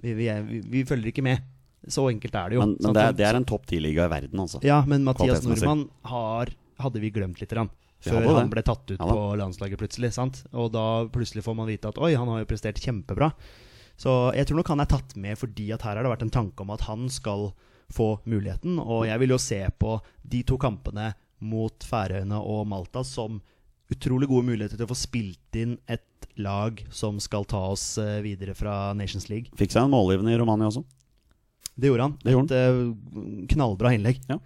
Vi, vi, er, vi, vi følger ikke med. Så enkelt er det jo. Men, men det, er, det er en topp ti-liga i verden, altså. Ja, men Mathias. Nordmann har, hadde vi glemt litt Rann, Før han ble tatt ut Ja på landslaget plutselig. sant? Og da plutselig får man vite at oi, han har jo prestert kjempebra. Så jeg tror nok han er tatt med fordi at her har det vært en tanke om at han skal få muligheten. Og jeg vil jo se på de to kampene mot Færøyene og Malta som utrolig gode muligheter til å få spilt inn et lag som skal ta oss eh, videre fra Nations League. Fikk seg en målgivende i Romania også. Det gjorde han. Det gjorde Et uh, knallbra innlegg. Ja.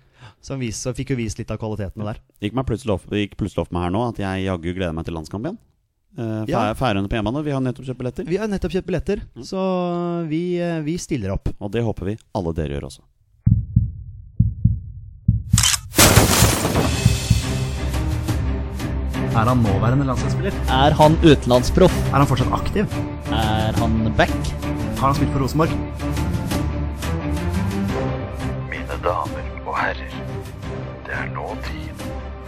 Så han vis, så fikk jo vist litt av kvalitetene der. Gikk, meg plutselig opp, gikk plutselig opp med her nå at jeg jaggu gleder meg til landskamp igjen. Uh, Ja. Færøyene på hjemmebane. Vi har nettopp kjøpt billetter. Vi har nettopp kjøpt billetter, så vi, eh, vi stiller opp. Og det håper vi alle dere gjør også. Er han nåværende landslagsspiller? Er han utenlandsproff? Er han fortsatt aktiv? Er han back? Har han spilt for Rosenborg? Damer og herrer, det er nå tid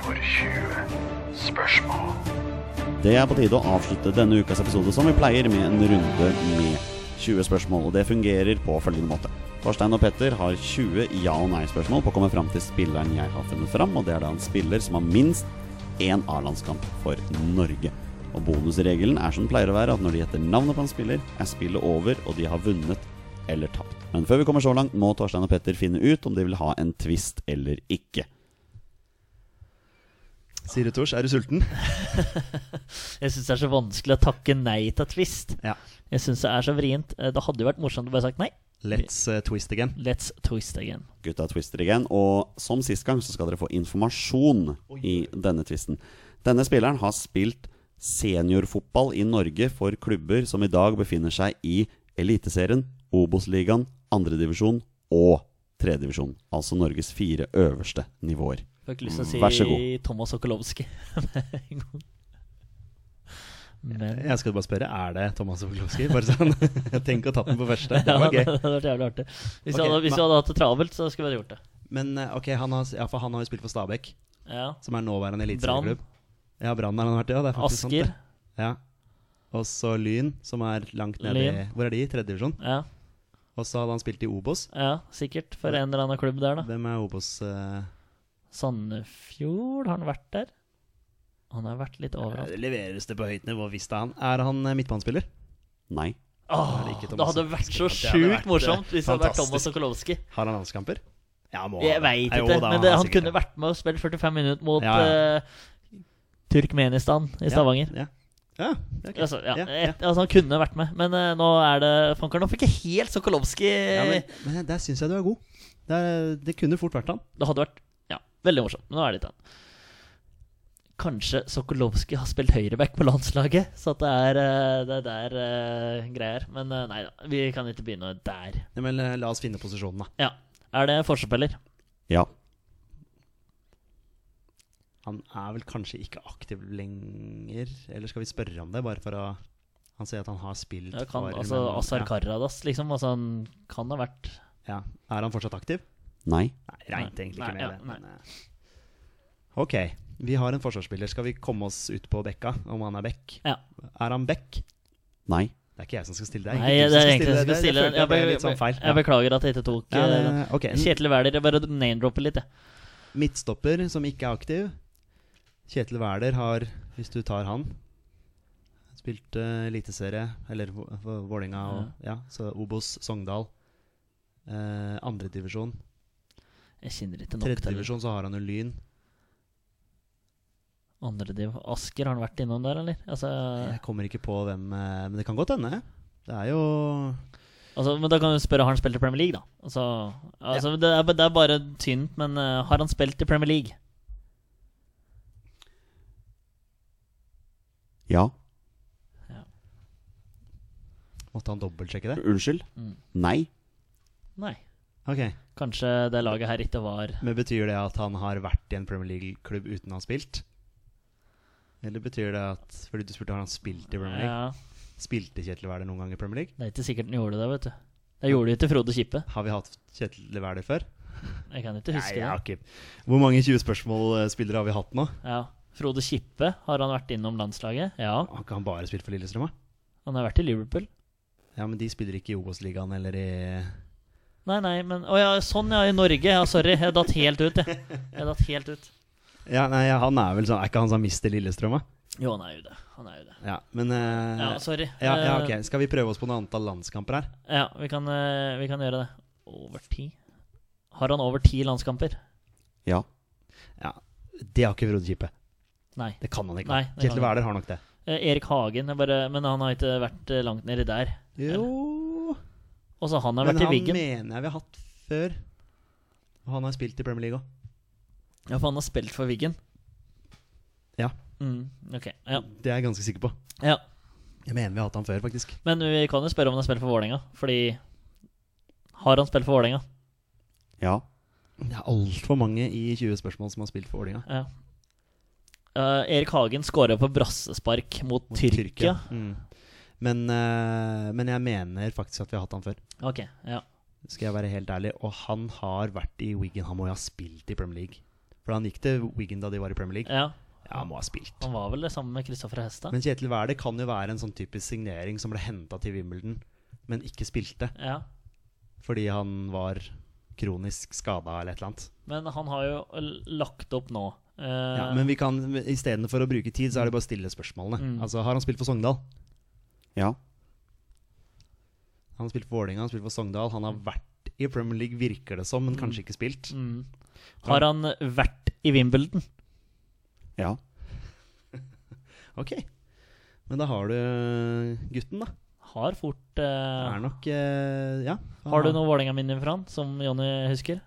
for 20 spørsmål. Det er på tide å avslutte denne ukas episode som vi pleier, med en runde med 20 spørsmål. Og det fungerer på følgende måte. Torstein og Petter har 20 ja- og nei-spørsmål på å komme fram til spilleren jeg har funnet fram. Og det er da en spiller som har minst én A-landskamp for Norge. Og bonusregelen er som den pleier å være, at når de gjetter navnet på en spiller, er spillet over, og de har vunnet eller tapt. Men før vi kommer så langt, må Torstein og Petter finne ut om de vil ha en twist eller ikke. Sier du, Tors, er du sulten? (laughs) Jeg syns det er så vanskelig å takke nei til twist. Ja. Jeg syns det er så vrient. Eh, Det hadde jo vært morsomt å bare sagt nei. Let's uh, twist again. Let's twist again. Gutta twister igjen. Og som sist gang så skal dere få informasjon i denne tvisten. Denne spilleren har spilt seniorfotball i Norge for klubber som i dag befinner seg i Eliteserien, Obos-ligaen, andredivisjon og tredjedivisjon. Altså Norges fire øverste nivåer. Får ikke lyst til å si Vær så god. Thomas Sokolowski. (laughs) Men Jeg skal bare spørre, er det Thomas Sokolowski? Bare sånn, (laughs) Tenk å ta den på første. (laughs) Det ja, var det Ja, hadde vært jævlig artig. Hvis, okay, vi hadde, hvis hadde hatt det travelt, så skulle vi gjort det. Men eh, ok, han har, ja, for han har jo spilt for Stabæk, Ja. som er nåværende eliteserieklubb. Ja, Brann har han vært i, ja. Det er faktisk sant, Asker. Ja. Og så Lyn, som er langt nede i Hvor er de? Tredjedivisjon? Ja, Og så hadde han spilt i Obos. ja, sikkert. For en eller annen klubb der, da. Hvem er Obos? eh, Sandefjord, har han vært der? Han har vært litt overalt. Det leveres det på høyt nivå, visste han. Er han eh, midtbanespiller? Nei. Åh, er det ikke det hadde vært så. Det hadde sjukt morsomt eh, hvis det hadde vært. Thomas Sokolowski. Har han landskamper? Ja, må Jeg veit jo ikke, da, men det, han, han kunne vært med og spilt 45 minutter mot Ja, ja. Uh, Turkmenistan i Stavanger. Ja. ja. Det okay. Altså, ja, Ja, ja. et, altså, han kunne vært med, men uh, nå er det Fanker, nå fikk jeg helt Sokolowski. Ja, men, men der syns jeg du er god. Det, er- det kunne fort vært han. Det hadde vært ja, veldig morsomt. Men nå er det ikke han. Kanskje Sokolowski har spilt høyreback på landslaget, så at det er eh, det er der uh, greier. Men uh, nei da, vi kan ikke begynne der. Ja, men eh, la oss finne posisjonen, da. Ja. Er det forspiller? Ja. Han er vel kanskje ikke aktiv lenger? Eller skal vi spørre om det, bare for å Han sier at han har spilt Ja, kan, for altså, men- Asar ja. Karadas, liksom. Altså, han kan ha vært Ja. Er han fortsatt aktiv? Nei. Nei, regnet Nei. ikke Nei, med ja, det. nei. Men, eh, ok, vi har en forsvarsspiller. Skal vi komme oss ut på bekka, om han er bekk? Ja. Er han bekk? Nei. Det er ikke jeg som skal stille det. Nei, det er egentlig jeg skal stille deg. Jeg, jeg be- litt sånn feil. jeg beklager at jeg ikke tok Ja, eh, det- okay. ok, en Kjetil Wæler. Jeg bare name-dropper litt, jeg. Midtstopper som ikke er aktiv. Kjetil Wæler har, hvis du tar han Spilt uh, eliteserie, eller Vå- Vå- Vålinga og ja, så Obos, Sogndal. Uh, Andredivisjon. Jeg kjenner ikke nok Tredjedivisjon så har han jo Lyn. andre div. Asker, har han vært innom der, eller? Altså, Jeg kommer ikke på hvem eh, Men det kan godt hende. Det er jo altså, men da kan du spørre har han spilt i Premier League, da. Altså, altså det, er, det er bare tynt, men uh, har han spilt i Premier League? Ja. Måtte han dobbeltsjekke det? Unnskyld? Mm. Nei. Nei. Ok Kanskje det laget her ikke var Men Betyr det at han har vært i en Premier League-klubb uten å ha spilt? Eller betyr det at Fordi du spurte har han spilt i Premier League? Ja, Spilte Kjetil Wæler noen gang i Premier League? det er ikke sikkert han gjorde det, vet du. Det gjorde jo ikke Frode Kippe. Har vi hatt Kjetil Wæler før? Jeg kan ikke huske har det. ikke Hvor mange 20 spørsmål-spillere har vi hatt nå? Ja. Frode Kippe, har han vært innom landslaget? Ja. Har ikke han bare spilt for Lillestrøm? da? Han har vært i Liverpool. Ja, men de spiller ikke i Obos-ligaen eller i Nei, nei, men Å ja, sånn ja, i Norge. Ja, sorry. Jeg datt helt ut, jeg. Jeg datt helt ut. Ja, nei, han er vel sånn Er ikke han som mister Lillestrøm, da? Jo, han er jo det. Han er jo det. Ja, men uh... Ja, sorry. ja, ja, Eh, ok. Skal vi prøve oss på noe antall landskamper her? Ja, vi kan, uh, vi kan gjøre det. Over ti? Har han over ti landskamper? Ja. Ja, Det har ikke Frode Kippe. Nei. Det kan han ikke. Nei, det Kjetil Wæler har nok det. Eh, Erik Hagen, bare, men han har ikke vært eh, langt nedi der. Jo Og så han har Men vært i han mener jeg vi har hatt før. Og han har spilt i Premier League òg. Ja, for han har spilt for Wiggen. Ja. Mm, ok, ja. Det er jeg ganske sikker på. ja. Jeg mener vi har hatt han før, faktisk. Men vi kan jo spørre om han har spilt for Vålerenga. Fordi Har han spilt for Vålerenga? Ja. Det er altfor mange i 20 spørsmål som har spilt for Vålerenga. Ja. Eh, Erik Hagen skåra på brassespark mot, Mot Tyrkia. Mm. Men, uh, men jeg mener faktisk at vi har hatt han før. Ok, ja. Skal jeg være helt ærlig. Og han har vært i Wigan. Han må jo ha spilt i Premier League. For han gikk til Wigan da de var i Premier League. ja. Ja, han må ha spilt. Han var vel det samme med Kristoffer Hestad? Men Kjetil Wæler kan jo være en sånn typisk signering som ble henta til Wimbledon, men ikke spilte Ja. fordi han var kronisk skada eller et eller annet. Men han har jo lagt opp nå. Eh, Ja, men vi kan istedenfor å bruke tid, så er det bare å stille spørsmålene. Mm. Altså, Har han spilt for Sogndal? Ja. Han har spilt for Vålerenga, han har spilt for Sogndal. Han har vært i Premier League, virker det som, men Mm. kanskje ikke spilt. mm. Har han vært i Wimbledon? Ja. (laughs) Ok. Men da har du gutten, da. Har fort Det eh, er nok uh, Ja. Har du noe Vålerenga-minner fra han, som Jonny husker?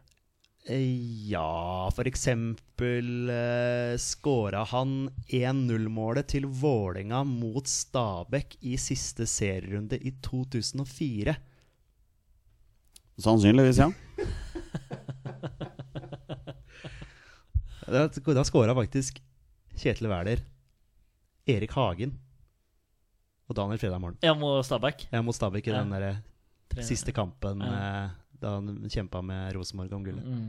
Eh, Ja, for eksempel uh, scora han 1-0-målet til Vålinga mot Stabæk i siste serierunde i 2004. Sannsynligvis, ja. (laughs) Da, da scora faktisk Kjetil Wæler, Erik Hagen og Daniel Fredheim Holm. Ja, mot Stabæk. Ja, mot Stabæk i Ja. den der siste kampen Ja. eh, da han kjempa med Rosenborg om gullet. Mm.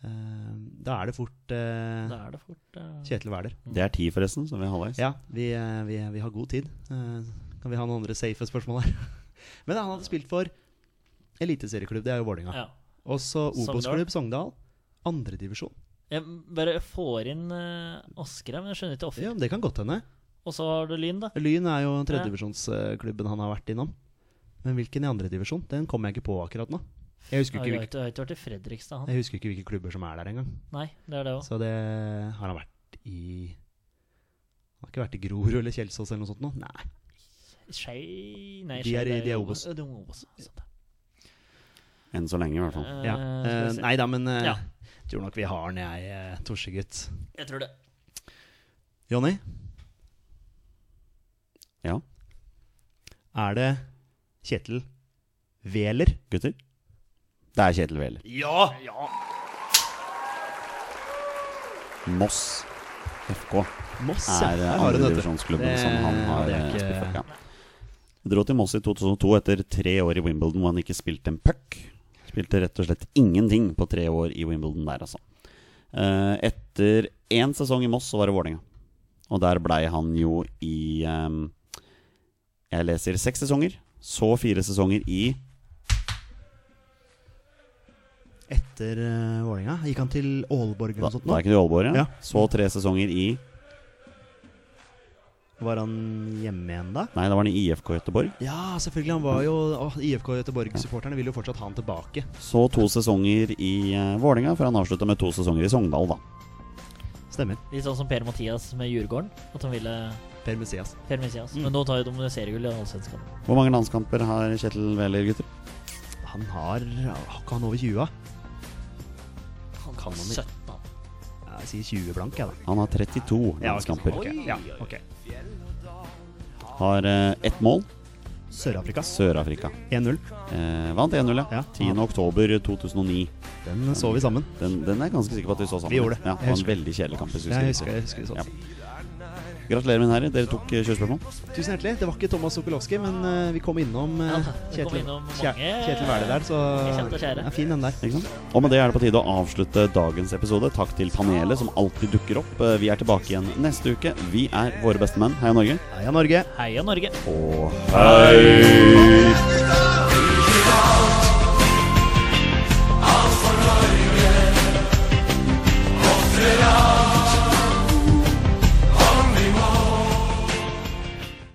Uh, da er det fort uh, Da er det fort uh, Kjetil Wæler. Det er ti, forresten, som vi er halvveis. Ja, vi, eh, vi, vi har god tid. Eh, kan vi ha noen andre safe spørsmål her? (laughs) Men han hadde spilt for eliteserieklubb, det er jo Vålerenga. Ja. Og så. Obos-klubb Sogndal. Andredivisjon. Jeg bare får inn uh, Askere, men jeg skjønner ikke hvorfor. Ja, det kan godt hende. Og så har du Lyn, da. Lyn er jo tredjedivisjonsklubben han har vært innom. Men hvilken i andredivisjon? Den kommer jeg ikke på akkurat nå. Jeg husker, Ja, ikke Jeg hvilke, ikke jeg i Fredrikstad, han. jeg husker ikke hvilke klubber som er der engang. Nei, det er det også. Så det har han vært i Han har ikke vært i Grorud eller Kjelsås eller noe sånt nå? Nei. Skei Nei, De er i- er Obos. Er Obos. Enn så lenge, i hvert fall. Uh, Ja. Eh, se. nei da, men uh, Ja. tror nok vi har den, jeg, Torsegutt. Jeg tror det. Jonny, Ja, er det Kjetil Wæler? gutter? Det er Kjetil Wæler. Ja! Moss. FK Moss, ja. er du. andredivisjonsklubben som han har eh, ikke- spilt for. Ja. Dro til Moss i 2002 etter tre år i Wimbledon hvor han ikke spilte en puck. Spilte rett og slett ingenting på tre år i Wimbledon der, altså. Eh, etter én sesong i Moss så var det Vålerenga. Og der blei han jo i Jeg leser seks sesonger. Så fire sesonger i Etter uh, Vålerenga gikk han til Aalborg eller noe sånt. da gikk han til Aalborg, ja. Ja. Så tre sesonger i Var han hjemme igjen da? Nei, da var han i IFK Göteborg. Ja, selvfølgelig. Han var jo åh, IFK Göteborg-supporterne vil jo fortsatt ha han tilbake. Så to sesonger i uh, Vålerenga, før han avslutta med to sesonger i Sogndal, da. Stemmer. Litt sånn som Per Mathias med Djurgården. At han ville Per Messias. Per Messias. Mm. Men nå tar jo de seriegull i Allsvenskan. Hvor mange landskamper har Kjetil Wæler, gutter? Han har Har ikke han over 20? Han Kan han 17. Ja, Jeg sier 20 blank, jeg, da. Han har 32 Ja, ok. landskamper. Ok, Ja, okay. Har eh, ett mål. Sør-Afrika. Sør-Afrika. 1-0. Eh, vant 1-0, ja. Ja. 10. oktober 2009. Den så vi sammen. Den, den er jeg ganske sikker på at vi så sammen. Vi gjorde det. Ja, det var en veldig kjedelig kamp. Jeg husker, Jeg husker jeg husker det sånn. Ja. Gratulerer, mine herrer. Dere tok eh, kjørespørsmål. Tusen hjertelig. Det var ikke Thomas Sokolowski, men uh, vi kom innom uh, Ja, vi kom innom mange- Kjetil Wæler der, så. Ja, fin den der. Ikke sant? Og med det er det på tide å avslutte dagens episode. Takk til panelet som alltid dukker opp. Eh, Vi er tilbake igjen neste uke. Vi er våre beste menn. Heia Norge. Heia Norge! Heia Norge! Og hei!